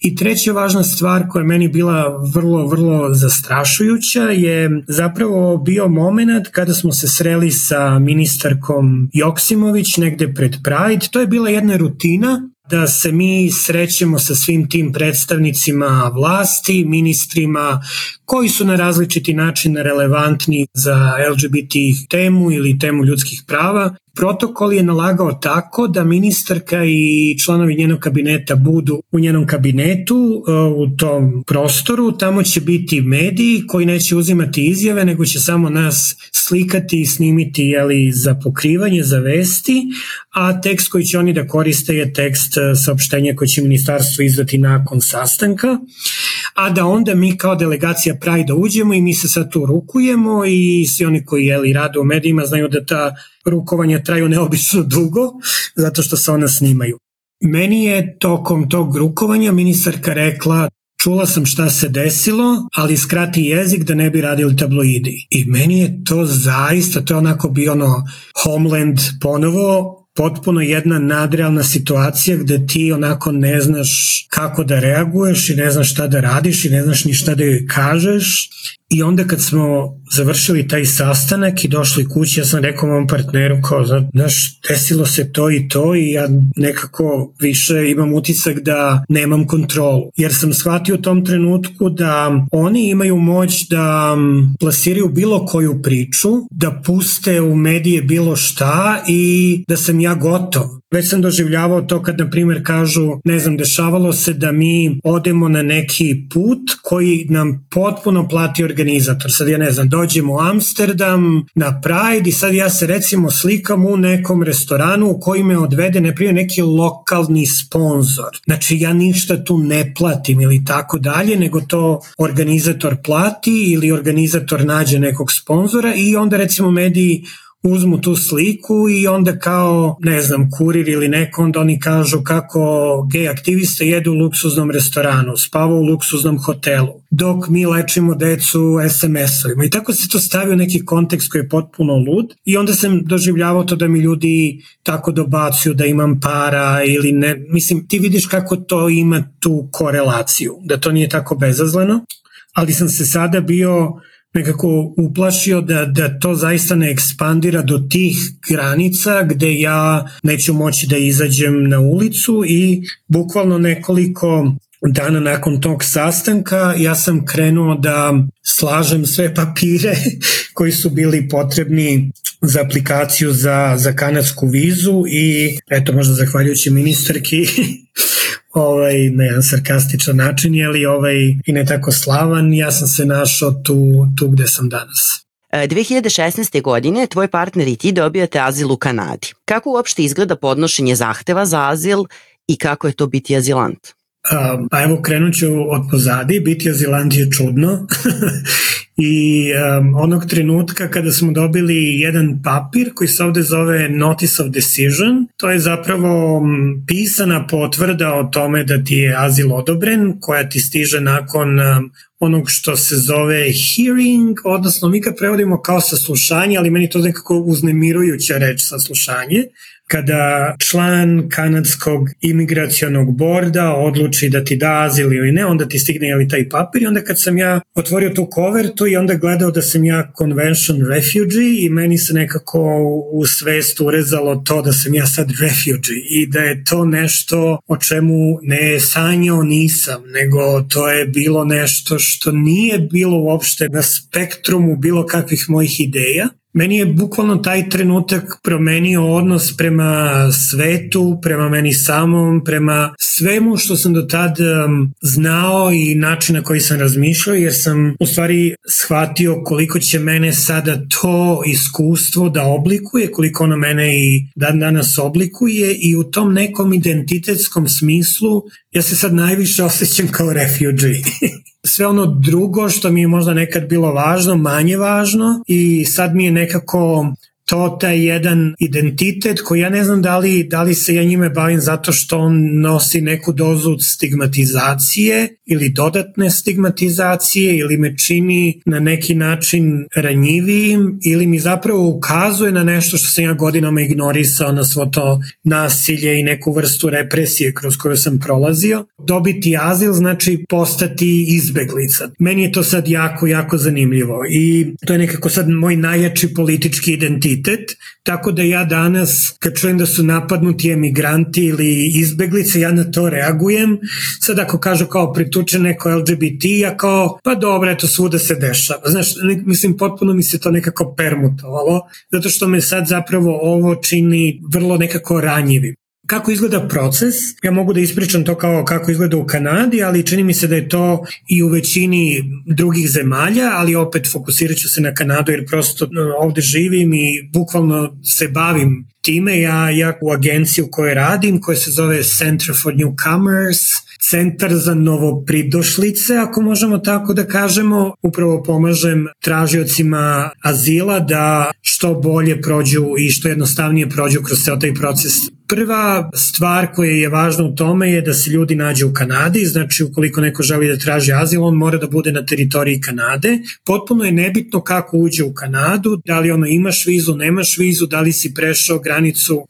[SPEAKER 1] I treća važna stvar koja je meni bila vrlo, vrlo zastrašujuća je zapravo bio moment kada smo se sreli sa ministarkom Joksimović negde pred Pride. To je bila jedna rutina da se mi srećemo sa svim tim predstavnicima vlasti, ministrima koji su na različiti način relevantni za LGBT temu ili temu ljudskih prava protokol je nalagao tako da ministarka i članovi njenog kabineta budu u njenom kabinetu e, u tom prostoru, tamo će biti mediji koji neće uzimati izjave, nego će samo nas slikati i snimiti jeli, za pokrivanje, za vesti, a tekst koji će oni da koriste je tekst e, saopštenja koje će ministarstvo izdati nakon sastanka, a da onda mi kao delegacija Pride uđemo i mi se sad tu rukujemo i svi oni koji jeli, rade u medijima znaju da ta rukovanja traju neobično dugo, zato što se ona snimaju. Meni je tokom tog rukovanja ministarka rekla čula sam šta se desilo, ali skrati jezik da ne bi radili tabloidi. I meni je to zaista, to je onako bio ono Homeland ponovo, potpuno jedna nadrealna situacija gde ti onako ne znaš kako da reaguješ i ne znaš šta da radiš i ne znaš ni šta da joj kažeš I onda kad smo završili taj sastanak i došli kući, ja sam rekao mom partneru kao, znaš, desilo se to i to i ja nekako više imam utisak da nemam kontrolu. Jer sam shvatio u tom trenutku da oni imaju moć da plasiraju bilo koju priču, da puste u medije bilo šta i da sam ja gotov. Već sam doživljavao to kad, na primjer, kažu, ne znam, dešavalo se da mi odemo na neki put koji nam potpuno plati organizator. Sad ja ne znam, dođem u Amsterdam na Pride i sad ja se recimo slikam u nekom restoranu u koji me odvede, ne primjer, neki lokalni sponsor. Znači ja ništa tu ne platim ili tako dalje, nego to organizator plati ili organizator nađe nekog sponzora i onda recimo mediji uzmu tu sliku i onda kao, ne znam, kurir ili neko, onda oni kažu kako gej aktiviste jedu u luksuznom restoranu, spava u luksuznom hotelu, dok mi lečimo decu SMS-ovima. I tako se to stavi u neki kontekst koji je potpuno lud i onda sam doživljavao to da mi ljudi tako dobacuju da imam para ili ne, mislim, ti vidiš kako to ima tu korelaciju, da to nije tako bezazleno, ali sam se sada bio nekako uplašio da, da to zaista ne ekspandira do tih granica gde ja neću moći da izađem na ulicu i bukvalno nekoliko dana nakon tog sastanka ja sam krenuo da slažem sve [laughs] papire koji su bili potrebni za aplikaciju za, za kanadsku vizu i eto možda zahvaljujući ministarki [laughs] ovaj, na jedan sarkastičan način, li ovaj, i ne tako slavan, ja sam se našao tu, tu gde sam danas.
[SPEAKER 2] 2016. E, godine tvoj partner i ti dobijate azil u Kanadi. Kako uopšte izgleda podnošenje zahteva za azil i kako je to biti azilant?
[SPEAKER 1] Pa evo krenut ću od pozadi, biti azilant je čudno. [laughs] I um, onog trenutka kada smo dobili jedan papir koji se ovde zove Notice of Decision, to je zapravo pisana potvrda o tome da ti je azil odobren, koja ti stiže nakon um, onog što se zove hearing, odnosno mi ga prevodimo kao saslušanje, ali meni to nekako uznemirujuća reč saslušanje, kada član kanadskog imigracionog borda odluči da ti da azil ili ne, onda ti stigne jeli taj papir i onda kad sam ja otvorio tu kovertu i onda gledao da sam ja convention refugee i meni se nekako u svest urezalo to da sam ja sad refugee i da je to nešto o čemu ne sanjao nisam, nego to je bilo nešto što nije bilo uopšte na spektrumu bilo kakvih mojih ideja Meni je bukvalno taj trenutak promenio odnos prema svetu, prema meni samom, prema svemu što sam do tad znao i način na koji sam razmišljao, jer sam u stvari shvatio koliko će mene sada to iskustvo da oblikuje, koliko ono mene i dan danas oblikuje i u tom nekom identitetskom smislu ja se sad najviše osjećam kao refugee. [laughs] sve ono drugo što mi je možda nekad bilo važno, manje važno i sad mi je nekako to taj jedan identitet koji ja ne znam da li, da li se ja njime bavim zato što on nosi neku dozu stigmatizacije ili dodatne stigmatizacije ili me čini na neki način ranjivijim ili mi zapravo ukazuje na nešto što sam ja godinama ignorisao na svo to nasilje i neku vrstu represije kroz koju sam prolazio. Dobiti azil znači postati izbeglica. Meni je to sad jako, jako zanimljivo i to je nekako sad moj najjači politički identitet identitet, tako da ja danas kad čujem da su napadnuti emigranti ili izbeglice, ja na to reagujem. Sad ako kažu kao prituče neko LGBT, ja kao pa dobro, eto svuda se dešava. Znaš, ne, mislim, potpuno mi se to nekako permutovalo, zato što me sad zapravo ovo čini vrlo nekako ranjivim. Kako izgleda proces? Ja mogu da ispričam to kao kako izgleda u Kanadi, ali čini mi se da je to i u većini drugih zemalja, ali opet fokusirat ću se na Kanadu jer prosto ovde živim i bukvalno se bavim time. Ja, ja u agenciji u kojoj radim, koja se zove Center for Newcomers, centar za novopridošlice, ako možemo tako da kažemo. Upravo pomažem tražiocima azila da što bolje prođu i što jednostavnije prođu kroz ceo taj proces Prva stvar koja je važna u tome je da se ljudi nađu u Kanadi, znači ukoliko neko želi da traži azil, on mora da bude na teritoriji Kanade. Potpuno je nebitno kako uđe u Kanadu, da li ono imaš vizu, nemaš vizu, da li si prešao granicu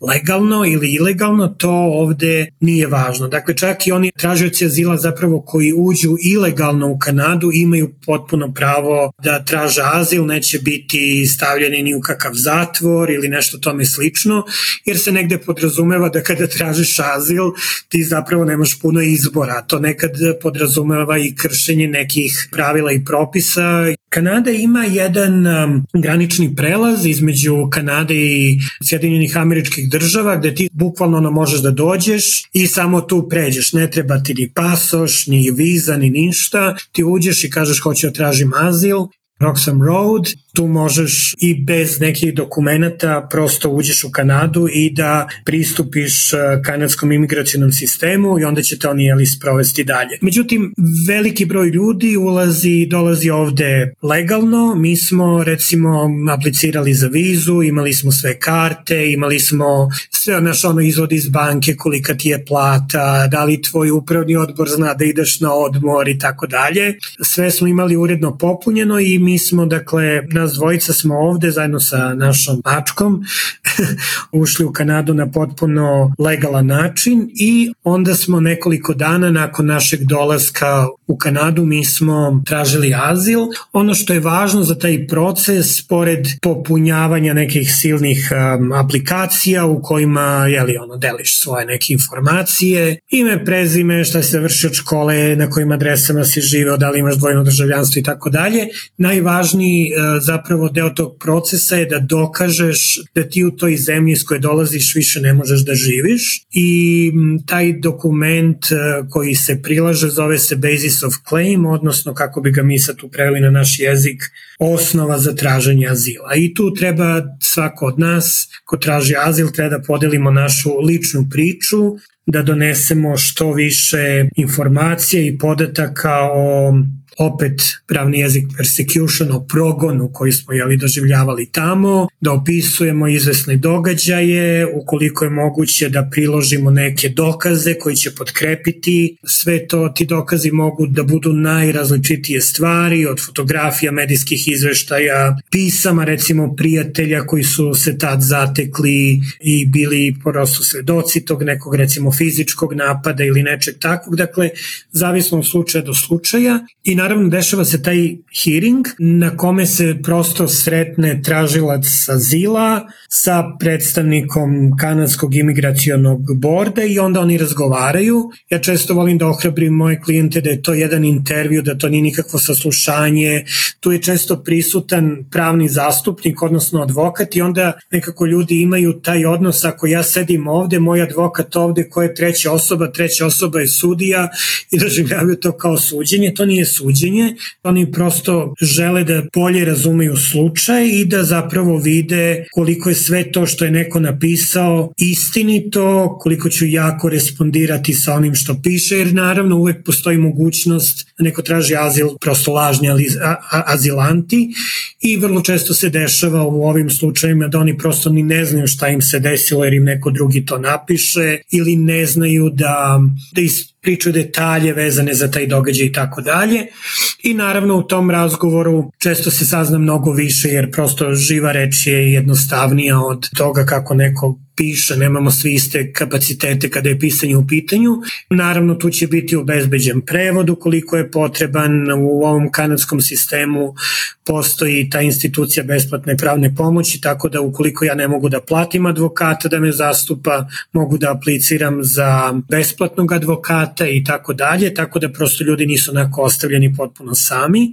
[SPEAKER 1] legalno ili ilegalno, to ovde nije važno. Dakle, čak i oni tražioci azila zapravo koji uđu ilegalno u Kanadu imaju potpuno pravo da traže azil, neće biti stavljeni ni u kakav zatvor ili nešto tome slično, jer se negde podrazumeva da kada tražiš azil ti zapravo nemaš puno izbora. To nekad podrazumeva i kršenje nekih pravila i propisa. Kanada ima jedan um, granični prelaz između Kanade i Sjedinjenih američkih država gde ti bukvalno ono možeš da dođeš i samo tu pređeš. Ne treba ti ni pasoš, ni viza, ni ništa. Ti uđeš i kažeš hoću da tražim azil Roxham Road, tu možeš i bez nekih dokumenta prosto uđeš u Kanadu i da pristupiš e, kanadskom imigracijnom sistemu i onda će te oni jeli sprovesti dalje. Međutim, veliki broj ljudi ulazi i dolazi ovde legalno. Mi smo recimo aplicirali za vizu, imali smo sve karte, imali smo sve naš ono izvod iz banke, kolika ti je plata, da li tvoj upravni odbor zna da ideš na odmor i tako dalje. Sve smo imali uredno popunjeno i mi smo, dakle, nas dvojica smo ovde zajedno sa našom mačkom [laughs] ušli u Kanadu na potpuno legalan način i onda smo nekoliko dana nakon našeg dolaska u Kanadu mi smo tražili azil. Ono što je važno za taj proces, pored popunjavanja nekih silnih um, aplikacija u kojima jeli, ono, deliš svoje neke informacije, ime, prezime, šta si završio od škole, na kojim adresama si živeo, da li imaš dvojno državljanstvo i tako dalje. Najvažniji uh, zapravo deo tog procesa je da dokažeš da ti u toj zemlji s koje dolaziš više ne možeš da živiš i taj dokument uh, koji se prilaže zove se Basis of claim, odnosno kako bi ga mi sad tu preveli na naš jezik, osnova za traženje azila. I tu treba svako od nas ko traži azil treba da podelimo našu ličnu priču, da donesemo što više informacije i podataka o opet pravni jezik persecution, o progonu koji smo jeli doživljavali tamo, da opisujemo izvesne događaje, ukoliko je moguće da priložimo neke dokaze koji će podkrepiti sve to, ti dokazi mogu da budu najrazličitije stvari, od fotografija, medijskih izveštaja, pisama recimo prijatelja koji su se tad zatekli i bili prosto svedoci tog nekog recimo fizičkog napada ili nečeg takvog, dakle zavisno od slučaja do slučaja. I na naravno dešava se taj hearing na kome se prosto sretne tražilac azila sa predstavnikom kanadskog imigracionog borda i onda oni razgovaraju. Ja često volim da ohrabrim moje klijente da je to jedan intervju, da to nije nikakvo saslušanje. Tu je često prisutan pravni zastupnik, odnosno advokat i onda nekako ljudi imaju taj odnos ako ja sedim ovde, moj advokat ovde, ko je treća osoba, treća osoba je sudija i doživljavaju to kao suđenje. To nije suđenje suđenje, oni prosto žele da bolje razumeju slučaj i da zapravo vide koliko je sve to što je neko napisao istinito, koliko ću ja korespondirati sa onim što piše, jer naravno uvek postoji mogućnost da neko traži azil, prosto lažni azilanti i vrlo često se dešava u ovim slučajima da oni prosto ni ne znaju šta im se desilo jer im neko drugi to napiše ili ne znaju da, da is, priču detalje vezane za taj događaj i tako dalje. I naravno u tom razgovoru često se sazna mnogo više jer prosto živa reč je jednostavnija od toga kako neko piše, nemamo svi iste kapacitete kada je pisanje u pitanju. Naravno, tu će biti obezbeđen prevod ukoliko je potreban. U ovom kanadskom sistemu postoji ta institucija besplatne pravne pomoći, tako da ukoliko ja ne mogu da platim advokata da me zastupa, mogu da apliciram za besplatnog advokata i tako dalje, tako da prosto ljudi nisu onako ostavljeni potpuno sami.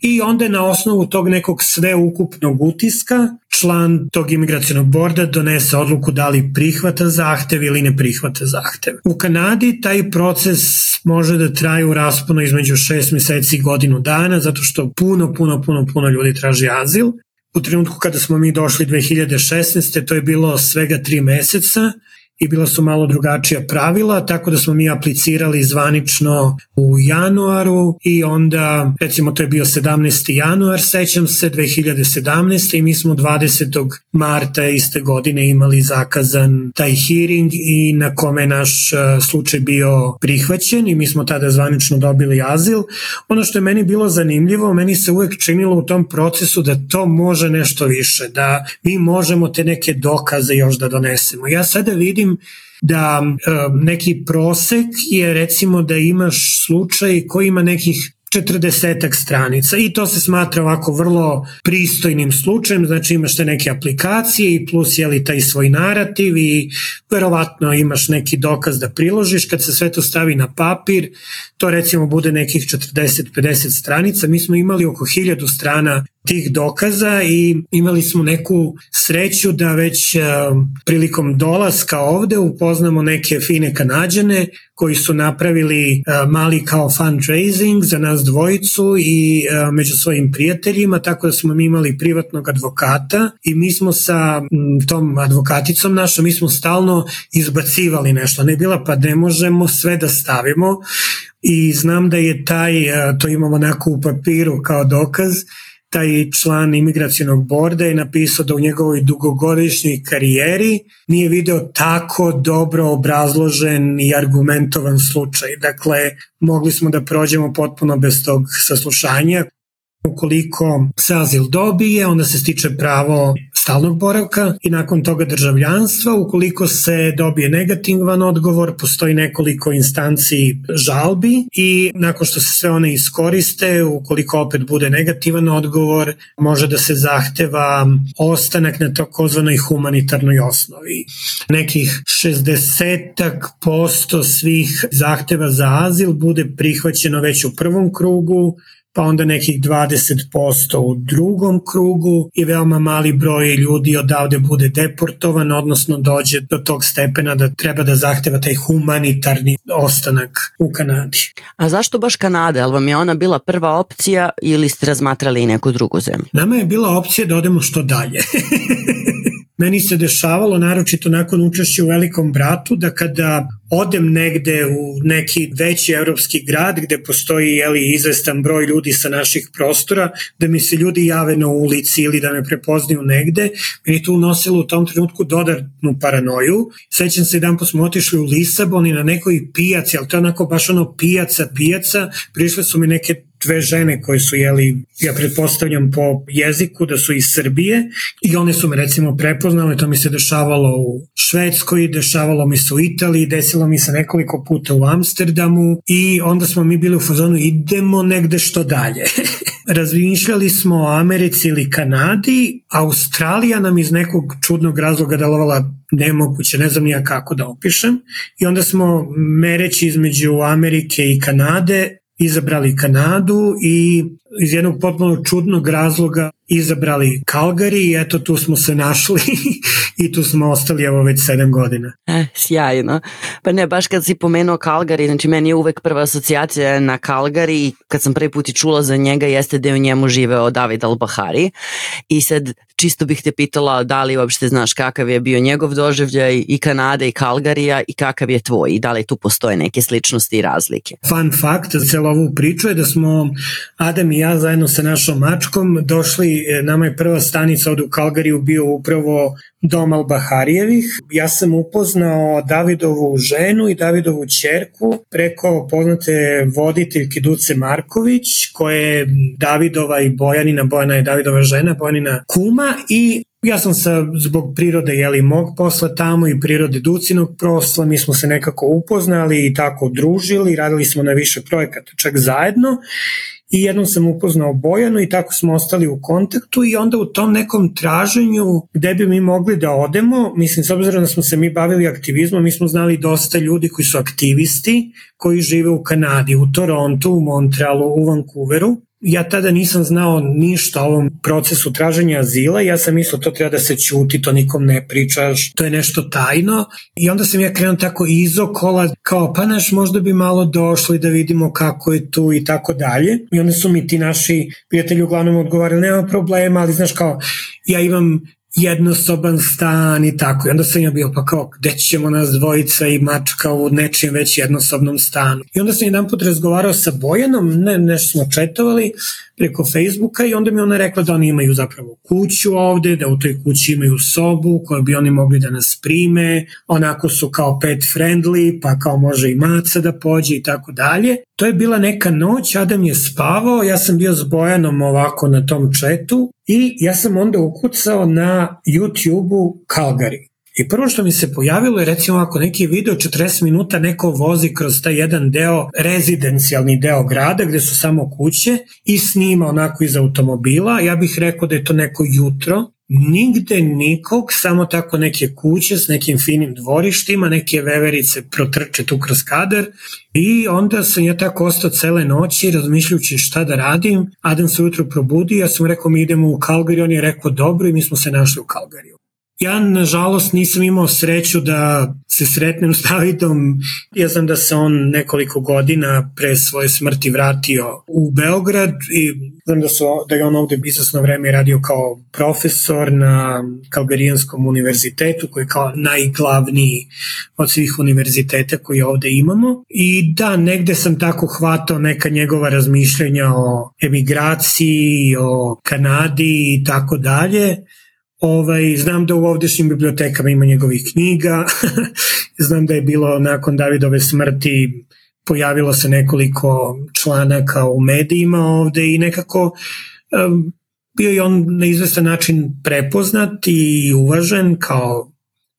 [SPEAKER 1] I onda na osnovu tog nekog sveukupnog utiska član tog imigracijonog borda donese odluku da li prihvata zahtev ili ne prihvata zahtev. U Kanadi taj proces može da traje u rasponu između 6 meseci i godinu dana, zato što puno, puno, puno, puno ljudi traži azil. U trenutku kada smo mi došli 2016. to je bilo svega 3 meseca i bila su malo drugačija pravila, tako da smo mi aplicirali zvanično u januaru i onda, recimo to je bio 17. januar, sećam se, 2017. i mi smo 20. marta iste godine imali zakazan taj hearing i na kome naš e, slučaj bio prihvaćen i mi smo tada zvanično dobili azil. Ono što je meni bilo zanimljivo, meni se uvek činilo u tom procesu da to može nešto više, da mi možemo te neke dokaze još da donesemo. Ja sada vidim vidim da e, neki prosek je recimo da imaš slučaj koji ima nekih 40 stranica i to se smatra ovako vrlo pristojnim slučajem, znači imaš te neke aplikacije i plus je li taj svoj narativ i verovatno imaš neki dokaz da priložiš, kad se sve to stavi na papir, to recimo bude nekih 40-50 stranica, mi smo imali oko 1000 strana tih dokaza i imali smo neku sreću da već uh, prilikom dolaska ovde upoznamo neke fine kanadjane koji su napravili uh, mali kao fundraising za nas dvojicu i uh, među svojim prijateljima, tako da smo mi imali privatnog advokata i mi smo sa tom advokaticom našom, mi smo stalno izbacivali nešto. Ne bila pa ne možemo sve da stavimo i znam da je taj, to imamo onako u papiru kao dokaz, taj član imigracijonog borda je napisao da u njegovoj dugogodišnjoj karijeri nije video tako dobro obrazložen i argumentovan slučaj. Dakle, mogli smo da prođemo potpuno bez tog saslušanja. Ukoliko se azil dobije, onda se stiče pravo stalnog boravka i nakon toga državljanstva. Ukoliko se dobije negativan odgovor, postoji nekoliko instanci žalbi i nakon što se sve one iskoriste, ukoliko opet bude negativan odgovor, može da se zahteva ostanak na takozvanoj humanitarnoj osnovi. Nekih 60 posto svih zahteva za azil bude prihvaćeno već u prvom krugu, pa onda nekih 20% u drugom krugu i veoma mali broj ljudi odavde bude deportovan, odnosno dođe do tog stepena da treba da zahteva taj humanitarni ostanak u Kanadi.
[SPEAKER 2] A zašto baš Kanada? Ali vam je ona bila prva opcija ili ste razmatrali i neku drugu zemlju?
[SPEAKER 1] Nama je bila opcija da odemo što dalje. [laughs] Meni se dešavalo, naročito nakon učešća u Velikom bratu, da kada odem negde u neki veći evropski grad gde postoji jeli, izvestan broj ljudi sa naših prostora, da mi se ljudi jave na ulici ili da me prepoznaju negde, meni to unosilo u tom trenutku dodatnu paranoju. Sećam se jedan smo otišli u Lisabon i na nekoj pijaci, ali to je onako baš ono pijaca, pijaca, prišle su mi neke dve žene koje su jeli, ja pretpostavljam po jeziku da su iz Srbije i one su me recimo prepoznale, to mi se dešavalo u Švedskoj, dešavalo mi se u Italiji, desilo mi se nekoliko puta u Amsterdamu i onda smo mi bili u fazonu idemo negde što dalje. [laughs] Razmišljali smo o Americi ili Kanadi, Australija nam iz nekog čudnog razloga delovala nemoguće, ne znam nija kako da opišem. I onda smo mereći između Amerike i Kanade izabrali Kanadu i iz jednog potpuno čudnog razloga izabrali Calgary i eto tu smo se našli [laughs] i tu smo ostali evo već sedam godina.
[SPEAKER 2] E, sjajno. Pa ne, baš kad si pomenuo Calgary, znači meni je uvek prva asocijacija na Calgary i kad sam prvi put i čula za njega jeste da je u njemu živeo David Al-Bahari i sad čisto bih te pitala da li uopšte znaš kakav je bio njegov doživljaj i Kanade i Calgaryja i kakav je tvoj i da li tu postoje neke sličnosti i razlike.
[SPEAKER 1] Fun fact za celo ovu priču je da smo Adam i ja zajedno sa našom mačkom došli, nama je prva stanica od u Calgaryju bio upravo dom Al-Baharijevih. Ja sam upoznao Davidovu ženu i Davidovu čerku preko poznate voditeljke Duce Marković, koja je Davidova i Bojanina, Bojana je Davidova žena, Bojanina kuma i Ja sam sa, zbog prirode jeli, mog posla tamo i prirode Ducinog posla, mi smo se nekako upoznali i tako družili, radili smo na više projekata čak zajedno. I jednom sam upoznao Bojanu i tako smo ostali u kontaktu i onda u tom nekom traženju gde bi mi mogli da odemo, mislim s obzirom da smo se mi bavili aktivizmom, mi smo znali dosta ljudi koji su aktivisti, koji žive u Kanadi, u Torontu, u Montrealu, u Vancouveru ja tada nisam znao ništa o ovom procesu traženja azila, ja sam mislio to treba da se ćuti, to nikom ne pričaš, to je nešto tajno. I onda sam ja krenuo tako izokola, kao pa naš možda bi malo došli da vidimo kako je tu i tako dalje. I onda su mi ti naši prijatelji uglavnom odgovarali nema problema, ali znaš kao ja imam jednosoban stan i tako. I onda sam ja bio pa kao, gde ćemo nas dvojica i mačka u nečim već jednosobnom stanu. I onda sam jedan put razgovarao sa Bojanom, ne, nešto smo četovali preko Facebooka i onda mi ona rekla da oni imaju zapravo kuću ovde, da u toj kući imaju sobu koju bi oni mogli da nas prime, onako su kao pet friendly, pa kao može i maca da pođe i tako dalje. To je bila neka noć, Adam je spavao, ja sam bio s Bojanom ovako na tom četu i ja sam onda ukucao na YouTube-u Calgary. I prvo što mi se pojavilo je recimo ako neki video 40 minuta neko vozi kroz taj jedan deo, rezidencijalni deo grada gde su samo kuće i snima onako iz automobila, ja bih rekao da je to neko jutro, nigde nikog, samo tako neke kuće s nekim finim dvorištima, neke veverice protrče tu kroz kadar i onda sam ja tako ostao cele noći razmišljajući šta da radim. Adam se ujutro probudi, ja sam rekao mi idemo u Calgary, on je rekao dobro i mi smo se našli u Calgaryju. Ja, nažalost, nisam imao sreću da se sretnem s Davidom. Ja znam da se on nekoliko godina pre svoje smrti vratio u Beograd i znam da, su, da je on ovde izasno vreme radio kao profesor na Kalgarijanskom univerzitetu, koji je kao najglavniji od svih univerziteta koji ovde imamo. I da, negde sam tako hvatao neka njegova razmišljenja o emigraciji, o Kanadi i tako dalje Ovaj, znam da u ovdešnjim bibliotekama ima njegovih knjiga, [laughs] znam da je bilo nakon Davidove smrti pojavilo se nekoliko članaka u medijima ovde i nekako um, bio je on na izvestan način prepoznat i uvažen kao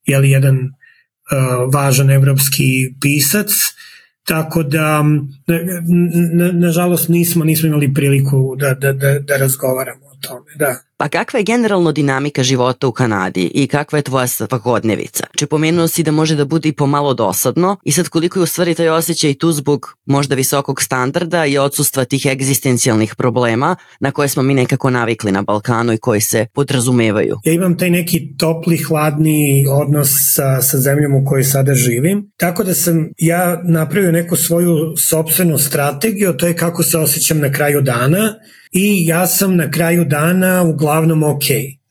[SPEAKER 1] jeli, jedan uh, važan evropski pisac, tako da nažalost na, na nismo, nismo imali priliku da, da, da, da razgovaramo o tome, da.
[SPEAKER 2] Pa kakva je generalno dinamika života u Kanadi i kakva je tvoja svakodnevica? Če pomenuo si da može da bude i pomalo dosadno i sad koliko je u stvari taj osjećaj tu zbog možda visokog standarda i odsustva tih egzistencijalnih problema na koje smo mi nekako navikli na Balkanu i koji se podrazumevaju?
[SPEAKER 1] Ja imam taj neki topli, hladni odnos sa, sa zemljom u kojoj sada živim, tako da sam ja napravio neku svoju sobstvenu strategiju, to je kako se osjećam na kraju dana i ja sam na kraju dana uglavnom ok.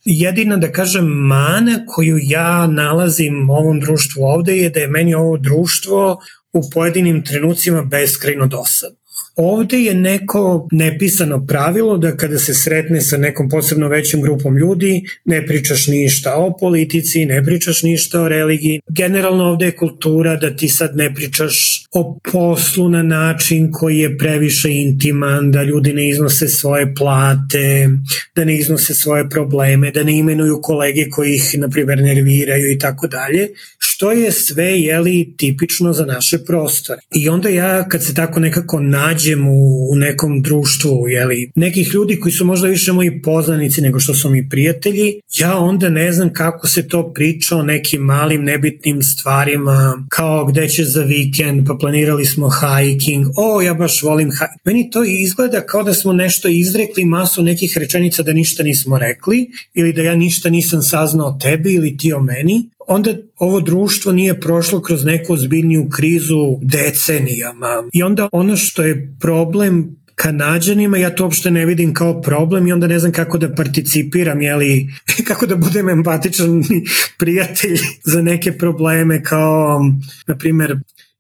[SPEAKER 1] Jedina da kažem mana koju ja nalazim ovom društvu ovde je da je meni ovo društvo u pojedinim trenucima beskrajno dosadno. Ovde je neko nepisano pravilo da kada se sretne sa nekom posebno većim grupom ljudi, ne pričaš ništa o politici, ne pričaš ništa o religiji. Generalno ovde je kultura da ti sad ne pričaš o poslu na način koji je previše intiman, da ljudi ne iznose svoje plate, da ne iznose svoje probleme, da ne imenuju kolege koji ih, na primjer, nerviraju i tako dalje, što je sve, jeli, tipično za naše prostore. I onda ja, kad se tako nekako nađem u, u nekom društvu, jeli, nekih ljudi koji su možda više moji poznanici nego što su mi prijatelji, ja onda ne znam kako se to priča o nekim malim nebitnim stvarima, kao gde će za vikend, pa planirali smo hiking, o, ja baš volim hiking. Meni to izgleda kao da smo nešto izrekli, masu nekih rečenica da ništa nismo rekli, ili da ja ništa nisam saznao o tebi ili ti o meni, onda ovo društvo nije prošlo kroz neku ozbiljniju krizu decenijama. I onda ono što je problem Kanadžanima, ja to uopšte ne vidim kao problem i onda ne znam kako da participiram, jeli, [laughs] kako da budem empatičan [laughs] prijatelj za neke probleme kao, na primer,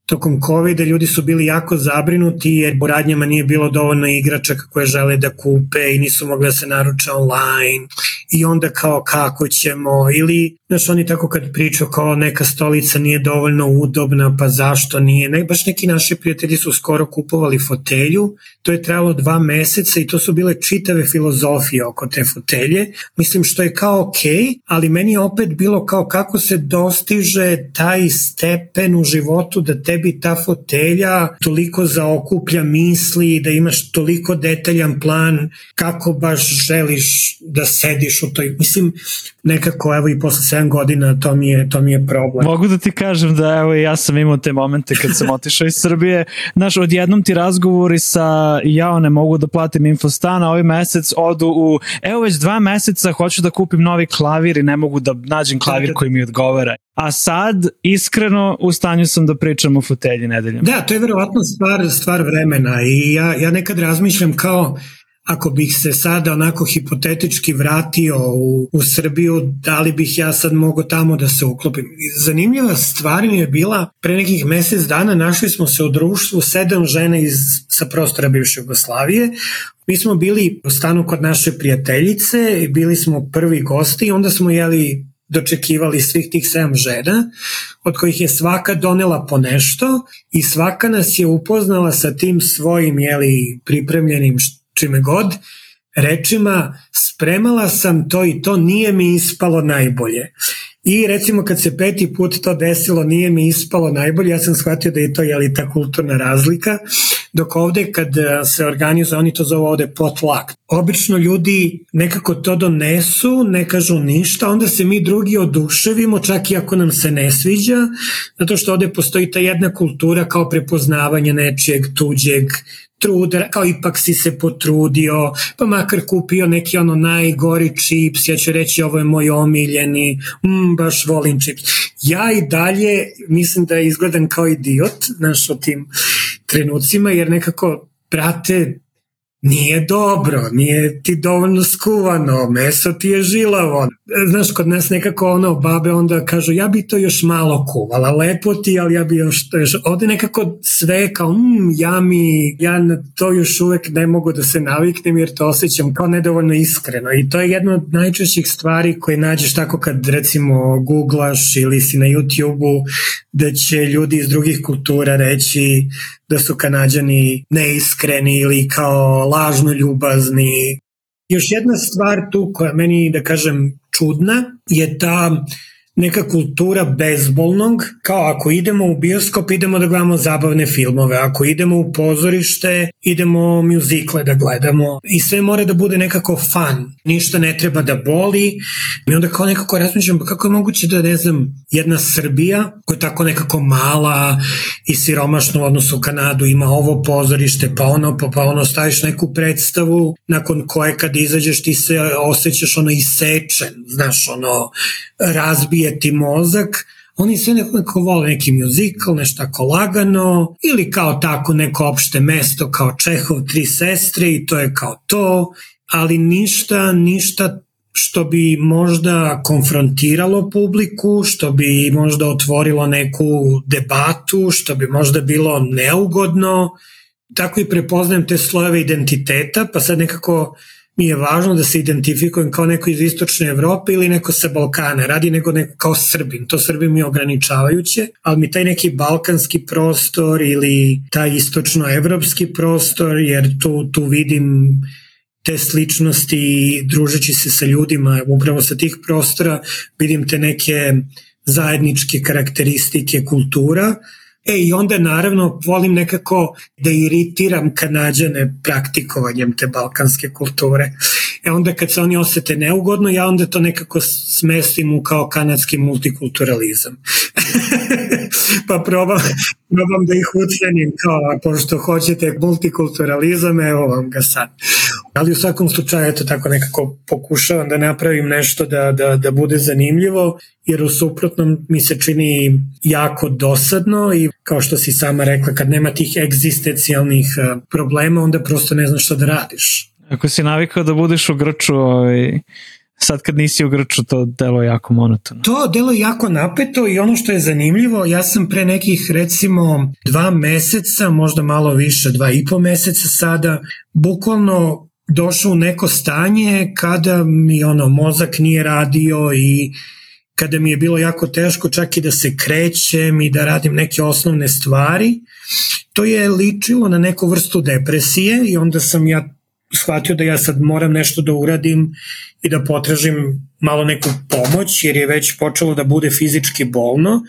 [SPEAKER 1] tokom COVID-a ljudi su bili jako zabrinuti jer u radnjama nije bilo dovoljno igračaka koje žele da kupe i nisu mogli da se naruče online i onda kao kako ćemo ili znaš oni tako kad pričaju kao neka stolica nije dovoljno udobna pa zašto nije, ne, baš neki naši prijatelji su skoro kupovali fotelju, to je trajalo dva meseca i to su bile čitave filozofije oko te fotelje, mislim što je kao ok, ali meni je opet bilo kao kako se dostiže taj stepen u životu da tebi ta fotelja toliko zaokuplja misli, da imaš toliko detaljan plan kako baš želiš da sediš u toj, mislim nekako evo i posle 7 godina to mi je, to mi je problem.
[SPEAKER 3] Mogu da ti kažem da evo ja sam imao te momente kad sam otišao iz Srbije, znaš odjednom ti razgovori sa ja ne mogu da platim infostan, a ovaj mesec odu u evo već dva meseca hoću da kupim novi klavir i ne mogu da nađem klavir koji mi odgovara. A sad, iskreno, u stanju sam da pričam o fotelji nedeljom.
[SPEAKER 1] Da, to je verovatno stvar, stvar vremena i ja, ja nekad razmišljam kao ako bih se sada onako hipotetički vratio u, u Srbiju, da li bih ja sad mogao tamo da se uklopim. Zanimljiva stvar mi je bila, pre nekih mesec dana našli smo se u društvu sedam žena iz, sa prostora bivše Jugoslavije. Mi smo bili u stanu kod naše prijateljice, bili smo prvi gosti i onda smo jeli dočekivali svih tih sedam žena, od kojih je svaka donela po nešto i svaka nas je upoznala sa tim svojim jeli, pripremljenim čime god, rečima spremala sam to i to nije mi ispalo najbolje. I recimo kad se peti put to desilo nije mi ispalo najbolje, ja sam shvatio da je to jeli ta kulturna razlika, dok ovde kad e, se organizuje, oni to zove ovde potluck. Obično ljudi nekako to donesu, ne kažu ništa, onda se mi drugi oduševimo, čak i ako nam se ne sviđa, zato što ovde postoji ta jedna kultura kao prepoznavanje nečijeg tuđeg, truda, kao ipak si se potrudio, pa makar kupio neki ono najgori čips, ja ću reći ovo je moj omiljeni, mm, baš volim čips. Ja i dalje mislim da izgledam kao idiot, znaš, o tim trenucima, jer nekako, brate, nije dobro, nije ti dovoljno skuvano, meso ti je žilavo. Znaš, kod nas nekako ono, babe onda kažu, ja bi to još malo kuvala, lepo ti, ali ja bi još, još ovde nekako sve kao, mm, ja mi, ja na to još uvek ne mogu da se naviknem jer to osjećam kao nedovoljno iskreno i to je jedna od najčešćih stvari koje nađeš tako kad recimo googlaš ili si na YouTube-u da će ljudi iz drugih kultura reći da su kanadjani neiskreni ili kao lažno ljubazni. Još jedna stvar tu koja meni, da kažem, čudna je ta neka kultura bezbolnog, kao ako idemo u bioskop idemo da gledamo zabavne filmove, ako idemo u pozorište idemo muzikle da gledamo i sve mora da bude nekako fan, ništa ne treba da boli i onda kao nekako razmišljam pa kako je moguće da ne znam jedna Srbija koja je tako nekako mala i siromašna u odnosu u Kanadu ima ovo pozorište pa ono pa, pa ono staviš neku predstavu nakon koje kad izađeš ti se osjećaš ono isečen, znaš ono razbije ti mozak, oni sve nekako vole neki muzikal, nešto tako lagano, ili kao tako neko opšte mesto kao Čehov, tri sestre i to je kao to, ali ništa, ništa što bi možda konfrontiralo publiku, što bi možda otvorilo neku debatu, što bi možda bilo neugodno. Tako i prepoznajem te slojeve identiteta, pa sad nekako mi je važno da se identifikujem kao neko iz istočne Evrope ili neko sa Balkana, radi nego neko kao Srbin. To Srbin mi je ograničavajuće, ali mi taj neki balkanski prostor ili taj istočno-evropski prostor, jer tu, tu vidim te sličnosti družeći se sa ljudima upravo sa tih prostora, vidim te neke zajedničke karakteristike kultura, E i onda naravno volim nekako da iritiram kanadjane praktikovanjem te balkanske kulture. E onda kad se oni osete neugodno, ja onda to nekako smestim u kao kanadski multikulturalizam. [laughs] pa probam, probam da ih ucenim kao, pošto hoćete multikulturalizam, evo vam ga sad. Ali u svakom slučaju, eto tako nekako pokušavam da napravim nešto da, da, da bude zanimljivo, jer u suprotnom mi se čini jako dosadno i kao što si sama rekla, kad nema tih egzistencijalnih eh, problema, onda prosto ne znaš šta da radiš.
[SPEAKER 3] Ako si navikao da budeš u Grču, ovaj, sad kad nisi u Grču, to delo jako monotono.
[SPEAKER 1] To delo jako napeto i ono što je zanimljivo, ja sam pre nekih recimo dva meseca, možda malo više, dva i po meseca sada, bukvalno došao u neko stanje kada mi ono mozak nije radio i kada mi je bilo jako teško čak i da se krećem i da radim neke osnovne stvari, to je ličilo na neku vrstu depresije i onda sam ja shvatio da ja sad moram nešto da uradim i da potražim malo neku pomoć jer je već počelo da bude fizički bolno.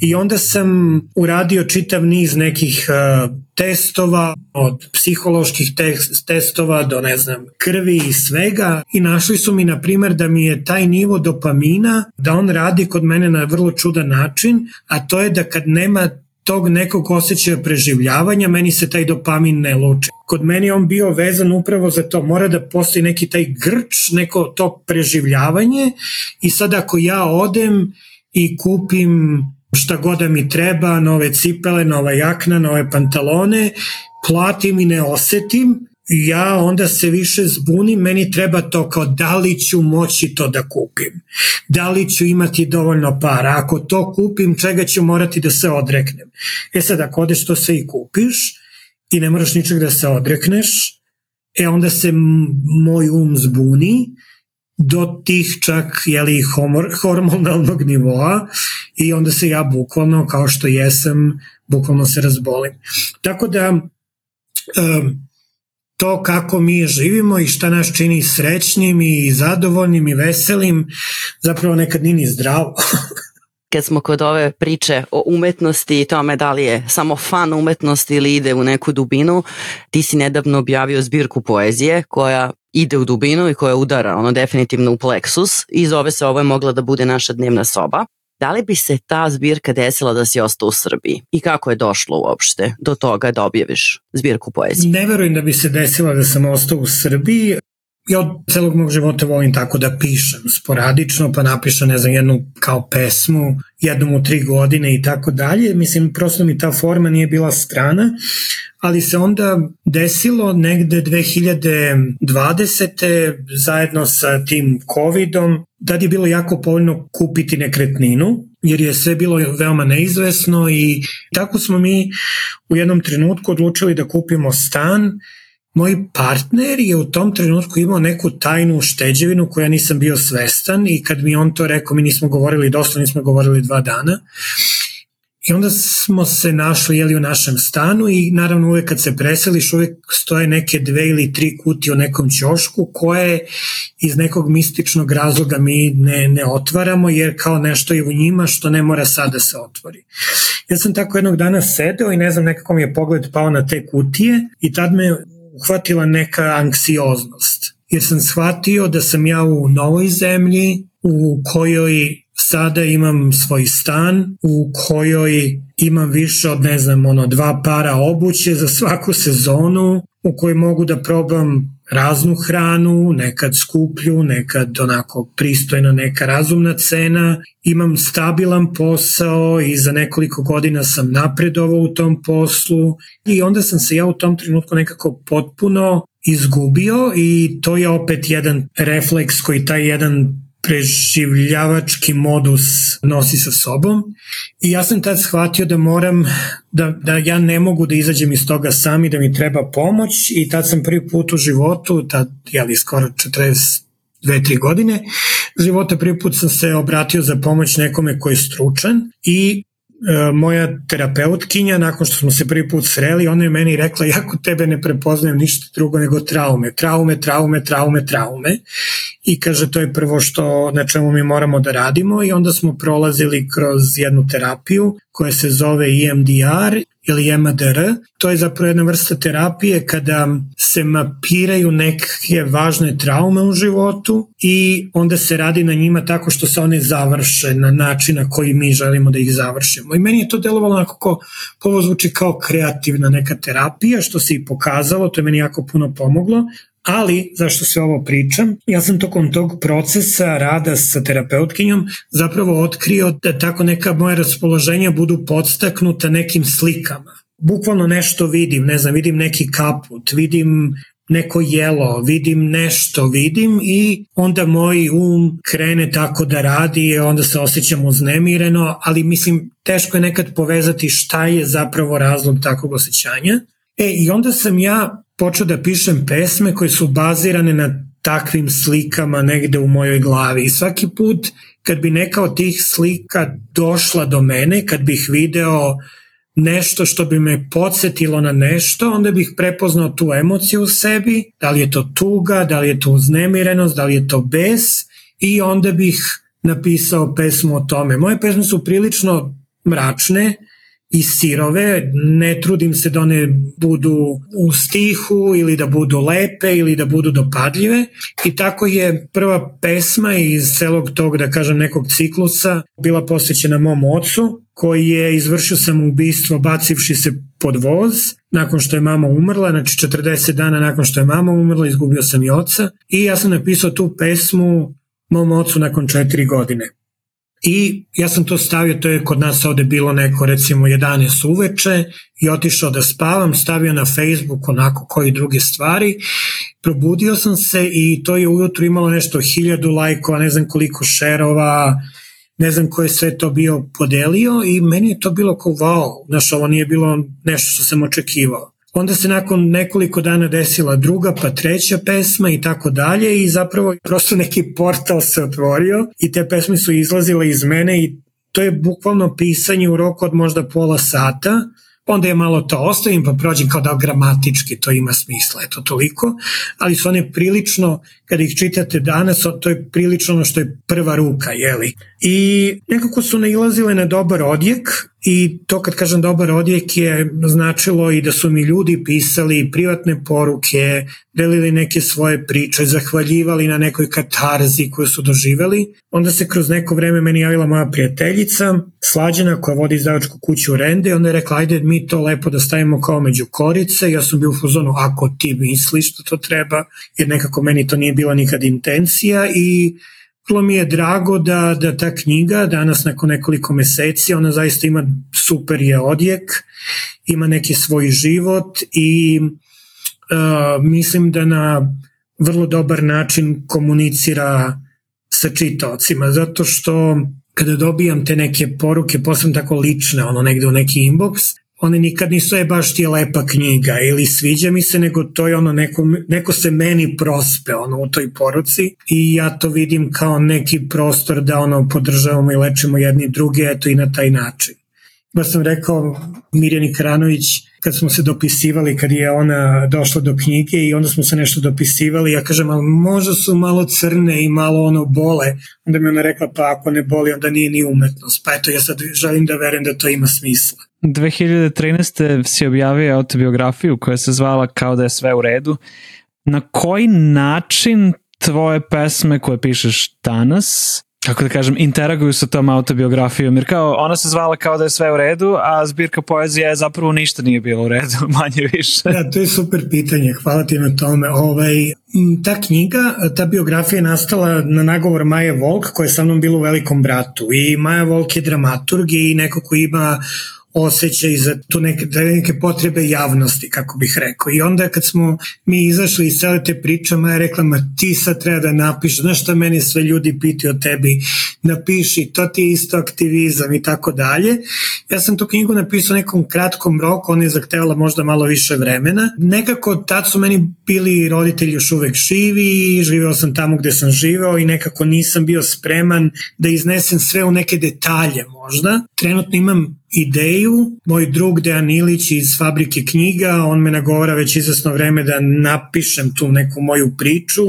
[SPEAKER 1] I onda sam uradio čitav niz nekih uh, testova od psiholoških te testova do ne znam krvi i svega. I našli su mi na primer da mi je taj nivo dopamina da on radi kod mene na vrlo čudan način a to je da kad nema tog nekog osjećaja preživljavanja, meni se taj dopamin ne luče. Kod meni on bio vezan upravo za to, mora da postoji neki taj grč, neko to preživljavanje i sad ako ja odem i kupim šta god da mi treba, nove cipele, nova jakna, nove pantalone, platim i ne osetim, ja onda se više zbunim, meni treba to kao da li ću moći to da kupim, da li ću imati dovoljno para, ako to kupim, čega ću morati da se odreknem. E sad, ako odeš to sve i kupiš i ne moraš ničeg da se odrekneš, e onda se moj um zbuni do tih čak jeli, homor, [laughs] hormonalnog nivoa i onda se ja bukvalno, kao što jesam, bukvalno se razbolim. Tako da, um, to kako mi živimo i šta nas čini srećnim i zadovoljnim i veselim, zapravo nekad nije ni zdravo. [laughs]
[SPEAKER 2] kad smo kod ove priče o umetnosti i tome da li je samo fan umetnosti ili ide u neku dubinu, ti si nedavno objavio zbirku poezije koja ide u dubinu i koja udara ono definitivno u pleksus i zove se ovo je mogla da bude naša dnevna soba. Da li bi se ta zbirka desila da si ostao u Srbiji? I kako je došlo uopšte do toga da objaviš zbirku poezije?
[SPEAKER 1] Ne verujem da bi se desila da sam ostao u Srbiji. Ja od celog mog života volim tako da pišem sporadično, pa napišem, ne znam, jednu kao pesmu, jednom u tri godine i tako dalje. Mislim, prosto mi ta forma nije bila strana, ali se onda desilo negde 2020. zajedno sa tim covidom, tad je bilo jako povoljno kupiti nekretninu, jer je sve bilo veoma neizvesno i tako smo mi u jednom trenutku odlučili da kupimo stan Moj partner je u tom trenutku imao neku tajnu šteđevinu koju ja nisam bio svestan i kad mi on to rekao, mi nismo govorili dosta, nismo govorili dva dana. I onda smo se našli jeli, u našem stanu i naravno uvek kad se preseliš uvek stoje neke dve ili tri kutije u nekom ćošku koje iz nekog mističnog razloga mi ne, ne otvaramo jer kao nešto je u njima što ne mora sad da se otvori. Ja sam tako jednog dana sedeo i ne znam nekako mi je pogled pao na te kutije i tad me uhvatila neka anksioznost jer sam shvatio da sam ja u novoj zemlji u kojoj sada imam svoj stan u kojoj imam više od ne znam ono dva para obuće za svaku sezonu u kojoj mogu da probam raznu hranu, nekad skuplju, nekad onako pristojna neka razumna cena, imam stabilan posao i za nekoliko godina sam napredovao u tom poslu i onda sam se ja u tom trenutku nekako potpuno izgubio i to je opet jedan refleks koji taj jedan preživljavački modus nosi sa sobom i ja sam tad shvatio da moram, da, da ja ne mogu da izađem iz toga sam i da mi treba pomoć i tad sam prvi put u životu, tad, jeli, skoro 42 3 godine života prvi put sam se obratio za pomoć nekome koji je stručan i moja terapeutkinja, nakon što smo se prvi put sreli, ona je meni rekla, jako tebe ne prepoznajem ništa drugo nego traume, traume, traume, traume, traume. I kaže, to je prvo što, na čemu mi moramo da radimo i onda smo prolazili kroz jednu terapiju koja se zove EMDR ili MDR. To je zapravo jedna vrsta terapije kada se mapiraju neke važne traume u životu i onda se radi na njima tako što se one završe na način na koji mi želimo da ih završimo. I meni je to delovalo onako ko, ovo zvuči kao kreativna neka terapija, što se i pokazalo, to je meni jako puno pomoglo, Ali, zašto se ovo pričam, ja sam tokom tog procesa rada sa terapeutkinjom zapravo otkrio da tako neka moja raspoloženja budu podstaknuta nekim slikama. Bukvalno nešto vidim, ne znam, vidim neki kaput, vidim neko jelo, vidim nešto, vidim i onda moj um krene tako da radi i onda se osjećam uznemireno, ali mislim teško je nekad povezati šta je zapravo razlog takvog osjećanja E, i onda sam ja počeo da pišem pesme koje su bazirane na takvim slikama negde u mojoj glavi. I svaki put kad bi neka od tih slika došla do mene, kad bih video nešto što bi me podsjetilo na nešto, onda bih prepoznao tu emociju u sebi, da li je to tuga, da li je to uznemirenost, da li je to bes i onda bih napisao pesmu o tome. Moje pesme su prilično mračne, i sirove, ne trudim se da one budu u stihu ili da budu lepe ili da budu dopadljive. I tako je prva pesma iz celog tog, da kažem, nekog ciklusa bila posvećena mom ocu koji je izvršio sam ubistvo bacivši se pod voz nakon što je mama umrla, znači 40 dana nakon što je mama umrla izgubio sam i oca. I ja sam napisao tu pesmu mom ocu nakon četiri godine. I ja sam to stavio, to je kod nas ovde bilo neko recimo 11 uveče i otišao da spavam, stavio na Facebook onako koji druge stvari, probudio sam se i to je ujutru imalo nešto hiljadu lajkova, ne znam koliko šerova, ne znam ko je sve to bio podelio i meni je to bilo kao wow, znaš ovo nije bilo nešto što sam očekivao. Onda se nakon nekoliko dana desila druga, pa treća pesma i tako dalje i zapravo prosto neki portal se otvorio i te pesme su izlazile iz mene i to je bukvalno pisanje u roku od možda pola sata onda je malo to ostavim pa prođem kao da gramatički to ima smisla, eto toliko, ali su one prilično, kada ih čitate danas, to je prilično ono što je prva ruka, jeli? I nekako su nailazile na dobar odjek i to kad kažem dobar odjek je značilo i da su mi ljudi pisali privatne poruke, delili neke svoje priče, zahvaljivali na nekoj katarzi koju su doživeli. Onda se kroz neko vreme meni javila moja prijateljica, Slađana koja vodi izdavačku kuću Rende, onda je rekla ajde mi to lepo da stavimo kao među korice, ja sam bio u fuzonu ako ti misliš da to treba, jer nekako meni to nije bila nikad intencija i Vrlo mi je drago da, da ta knjiga danas nakon nekoliko meseci, ona zaista ima super je odjek, ima neki svoj život i uh, mislim da na vrlo dobar način komunicira sa čitaocima, zato što kada dobijam te neke poruke, posebno tako lične, ono negde u neki inbox, one nikad nisu je baš ti lepa knjiga ili sviđa mi se, nego to je ono neko, neko se meni prospe ono u toj poruci i ja to vidim kao neki prostor da ono podržavamo i lečimo jedni druge, eto i na taj način. Baš sam rekao Mirjani Kranović kad smo se dopisivali, kad je ona došla do knjige i onda smo se nešto dopisivali, ja kažem, ali možda su malo crne i malo ono bole, onda mi ona rekla, pa ako ne boli, onda nije ni umetnost, pa eto, ja sad želim da verujem da to ima smisla.
[SPEAKER 3] 2013. si objavio autobiografiju koja se zvala Kao da je sve u redu. Na koji način tvoje pesme koje pišeš danas kako da kažem, interaguju sa tom autobiografijom, jer kao, ona se zvala kao da je sve u redu, a zbirka poezije je zapravo ništa nije bilo u redu, [laughs] manje više.
[SPEAKER 1] Da, to je super pitanje, hvala ti na tome. Ovaj, ta knjiga, ta biografija je nastala na nagovor Maje Volk, koja je sa mnom bila u Velikom bratu i Maja Volk je dramaturg i neko ko ima osjećaj za tu neke, da neke potrebe javnosti, kako bih rekao. I onda kad smo mi izašli iz cele te priče, Maja rekla, ma ti sad treba da napiš, znaš šta meni sve ljudi piti o tebi, napiši, to ti je isto aktivizam i tako dalje. Ja sam tu knjigu napisao nekom kratkom roku, ona je zahtevala možda malo više vremena. Nekako tad su meni bili roditelji još uvek živi, živeo sam tamo gde sam živeo i nekako nisam bio spreman da iznesem sve u neke detalje možda. Trenutno imam ideju, moj drug Dejan Ilić iz Fabrike knjiga, on me nagovara već izvesno vreme da napišem tu neku moju priču,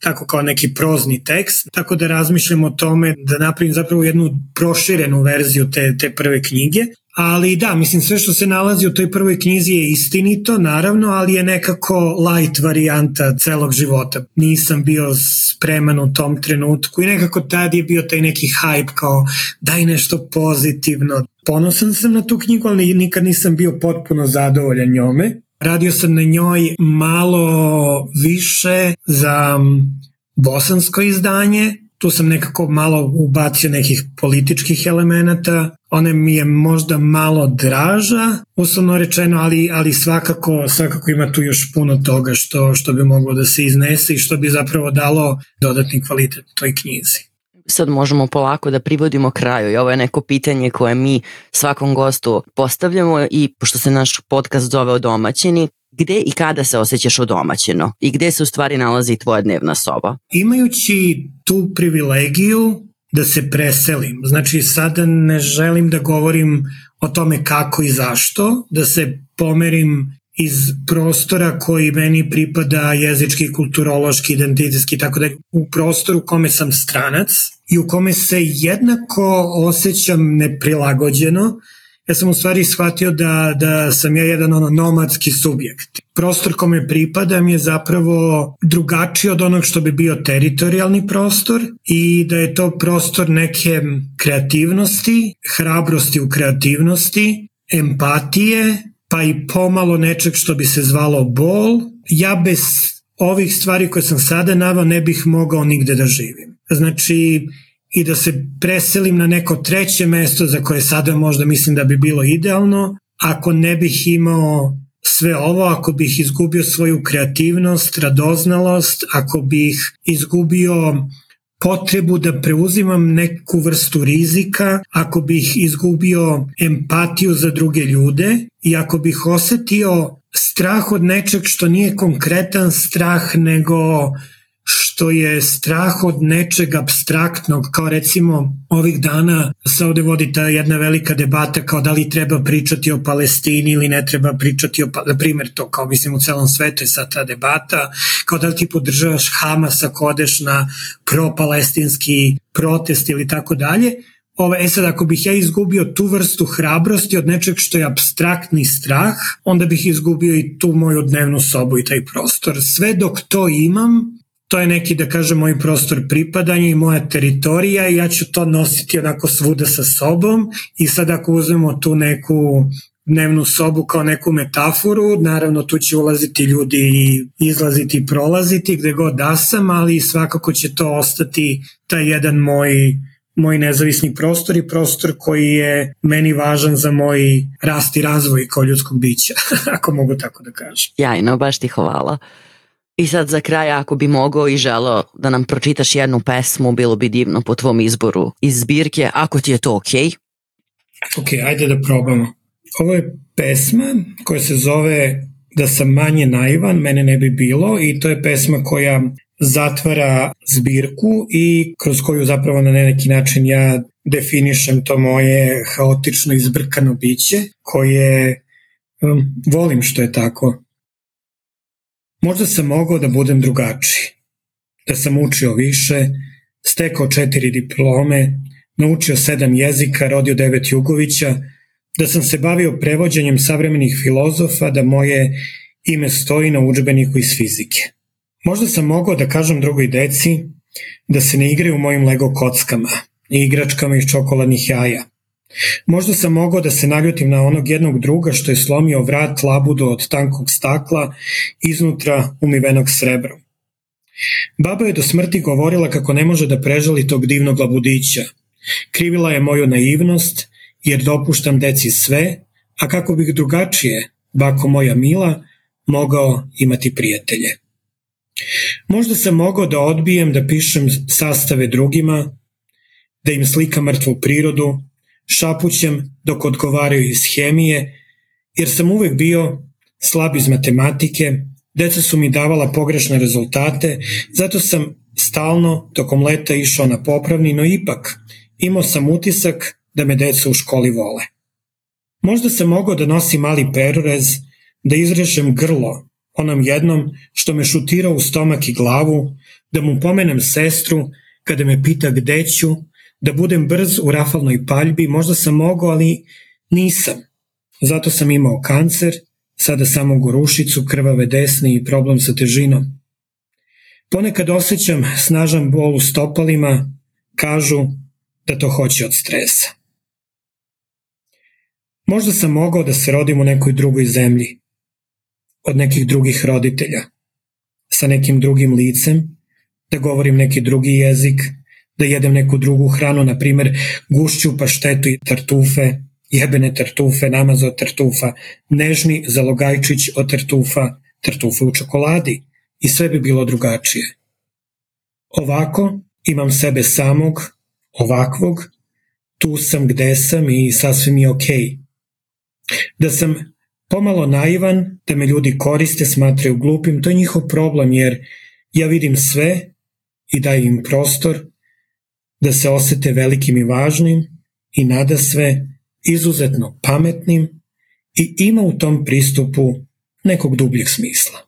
[SPEAKER 1] tako kao neki prozni tekst, tako da razmišljam o tome da napravim zapravo jednu proširenu verziju te, te prve knjige, Ali da, mislim sve što se nalazi u toj prvoj knjizi je istinito, naravno, ali je nekako light varijanta celog života. Nisam bio spreman u tom trenutku i nekako tad je bio taj neki hype kao daj nešto pozitivno. Ponosan sam na tu knjigu, ali nikad nisam bio potpuno zadovoljan njome. Radio sam na njoj malo više za bosansko izdanje, tu sam nekako malo ubacio nekih političkih elemenata, ona mi je možda malo draža, uslovno rečeno, ali, ali svakako, svakako ima tu još puno toga što, što bi moglo da se iznese i što bi zapravo dalo dodatni kvalitet toj knjizi.
[SPEAKER 2] sad možemo polako da privodimo kraju i ovo je neko pitanje koje mi svakom gostu postavljamo i pošto se naš podcast zove o domaćini, gde i kada se osjećaš odomaćeno i gde se u stvari nalazi tvoja dnevna soba?
[SPEAKER 1] Imajući tu privilegiju da se preselim, znači sada ne želim da govorim o tome kako i zašto, da se pomerim iz prostora koji meni pripada jezički, kulturološki, identitetski, tako da u prostoru kome sam stranac i u kome se jednako osjećam neprilagođeno, ja sam u stvari shvatio da, da sam ja jedan ono nomadski subjekt. Prostor kome pripadam je zapravo drugačiji od onog što bi bio teritorijalni prostor i da je to prostor neke kreativnosti, hrabrosti u kreativnosti, empatije, pa i pomalo nečeg što bi se zvalo bol. Ja bez ovih stvari koje sam sada navao ne bih mogao nigde da živim. Znači, i da se preselim na neko treće mesto za koje sada možda mislim da bi bilo idealno, ako ne bih imao sve ovo, ako bih izgubio svoju kreativnost, radoznalost, ako bih izgubio potrebu da preuzimam neku vrstu rizika, ako bih izgubio empatiju za druge ljude i ako bih osetio strah od nečeg što nije konkretan strah, nego što je strah od nečeg abstraktnog, kao recimo ovih dana se ovde vodi ta jedna velika debata kao da li treba pričati o Palestini ili ne treba pričati o, na primjer to kao mislim u celom svetu je sad ta debata, kao da li ti podržavaš Hamas ako odeš na pro-palestinski protest ili tako dalje, Ove, e sad, ako bih ja izgubio tu vrstu hrabrosti od nečeg što je abstraktni strah, onda bih izgubio i tu moju dnevnu sobu i taj prostor. Sve dok to imam, to je neki, da kažem, moj prostor pripadanja i moja teritorija i ja ću to nositi onako svuda sa sobom i sad ako uzmemo tu neku dnevnu sobu kao neku metaforu, naravno tu će ulaziti ljudi i izlaziti i prolaziti gde god da sam, ali svakako će to ostati taj jedan moj moj nezavisni prostor i prostor koji je meni važan za moj rast i razvoj kao ljudskog bića, [laughs] ako mogu tako da kažem.
[SPEAKER 2] Jajno, baš ti hvala. I sad za kraj, ako bi mogao i želeo da nam pročitaš jednu pesmu, bilo bi divno po tvom izboru iz zbirke, ako ti je to okej. Okay.
[SPEAKER 1] Ok, ajde da probamo. Ovo je pesma koja se zove Da sam manje naivan, mene ne bi bilo i to je pesma koja zatvara zbirku i kroz koju zapravo na neki način ja definišem to moje haotično izbrkano biće koje um, volim što je tako Možda sam mogao da budem drugačiji. Da sam učio više, stekao četiri diplome, naučio sedam jezika, rodio devet Jugovića, da sam se bavio prevođenjem savremenih filozofa, da moje ime stoji na učbeniku iz fizike. Možda sam mogao da kažem drugoj deci da se ne igraju mojim Lego kockama i igračkama iz čokoladnih jaja, Možda sam mogao da se naljutim na onog jednog druga što je slomio vrat labudo od tankog stakla iznutra umivenog srebrom. Baba je do smrti govorila kako ne može da prežali tog divnog labudića. Krivila je moju naivnost, jer dopuštam deci sve, a kako bih drugačije, bako moja mila, mogao imati prijatelje. Možda sam mogao da odbijem da pišem sastave drugima, da im slika mrtvu prirodu, šapućem dok odgovaraju iz hemije, jer sam uvek bio slab iz matematike, deca su mi davala pogrešne rezultate, zato sam stalno tokom leta išao na popravni, no ipak imao sam utisak da me deca u školi vole. Možda sam mogao da nosim mali perurez, da izrežem grlo onom jednom što me šutirao u stomak i glavu, da mu pomenem sestru kada me pita gde ću, da budem brz u rafalnoj paljbi, možda sam mogao, ali nisam. Zato sam imao kancer, sada samo gorušicu, krvave desne i problem sa težinom. Ponekad osjećam snažan bol u stopalima, kažu da to hoće od stresa. Možda sam mogao da se rodim u nekoj drugoj zemlji, od nekih drugih roditelja, sa nekim drugim licem, da govorim neki drugi jezik, da jedem neku drugu hranu, na primer gušću, paštetu i tartufe, jebene tartufe, namaz od tartufa, nežni zalogajčić od tartufa, tartufe u čokoladi i sve bi bilo drugačije. Ovako imam sebe samog ovakvog, tu sam gde sam i sasvim je okej. Okay. Da sam pomalo naivan, da me ljudi koriste, smatraju glupim, to je njihov problem jer ja vidim sve i daju im prostor da se osete velikim i važnim i nada sve izuzetno pametnim i ima u tom pristupu nekog dubljeg smisla.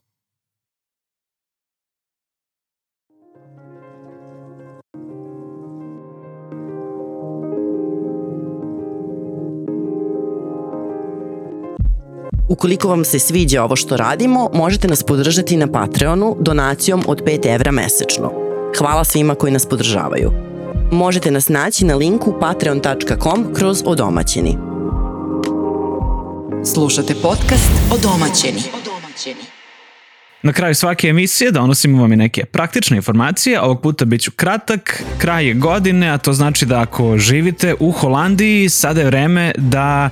[SPEAKER 2] Ukoliko vam se sviđa ovo što radimo, možete nas podržati na Patreonu donacijom od 5 evra mesečno. Hvala svima koji nas podržavaju. Možete nas naći na linku patreon.com kroz odomaćeni.
[SPEAKER 8] Slušate podcast Odomaćeni.
[SPEAKER 3] Na kraju svake emisije donosimo vam i neke praktične informacije, ovog puta bit ću kratak, kraj je godine, a to znači da ako živite u Holandiji, sada je vreme da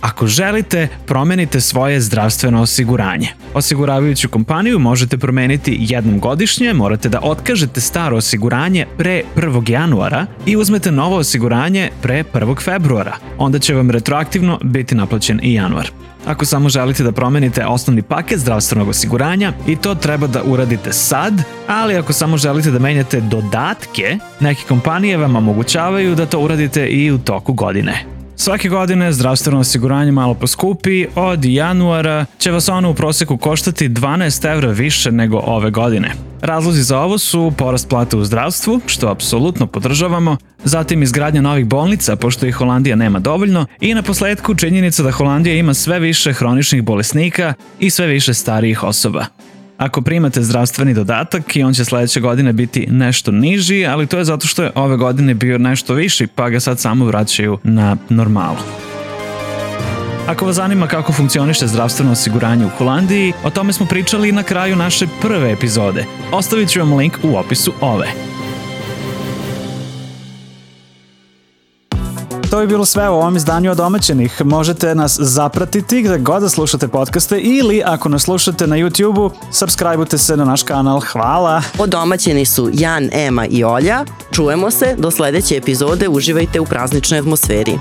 [SPEAKER 3] Ako želite, promenite svoje zdravstveno osiguranje. Osiguravajuću kompaniju možete promeniti jednom godišnje, morate da otkažete staro osiguranje pre 1. januara i uzmete novo osiguranje pre 1. februara. Onda će vam retroaktivno biti naplaćen i januar. Ako samo želite da promenite osnovni paket zdravstvenog osiguranja i to treba da uradite sad, ali ako samo želite da menjate dodatke, neke kompanije vam omogućavaju da to uradite i u toku godine. Svake godine zdravstveno osiguranje malo poskupi, od januara će vas ono u proseku koštati 12 evra više nego ove godine. Razlozi za ovo su porast plata u zdravstvu, što apsolutno podržavamo, zatim izgradnja novih bolnica, pošto ih Holandija nema dovoljno, i na posledku činjenica da Holandija ima sve više hroničnih bolesnika i sve više starijih osoba. Ako primate zdravstveni dodatak i on će sledeće godine biti nešto niži, ali to je zato što je ove godine bio nešto viši, pa ga sad samo vraćaju na normalu. Ako vas zanima kako funkcioniše zdravstveno osiguranje u Holandiji, o tome smo pričali na kraju naše prve epizode. Ostavit ću vam link u opisu ove. Je bilo sve u ovom izdanju od domaćenih. Možete nas zapratiti gde god da slušate podcaste ili ako nas slušate na YouTube-u, subscribeujte se na naš kanal. Hvala!
[SPEAKER 2] Odomaćeni su Jan, Ema i Olja. Čujemo se, do sledeće epizode uživajte u prazničnoj atmosferi.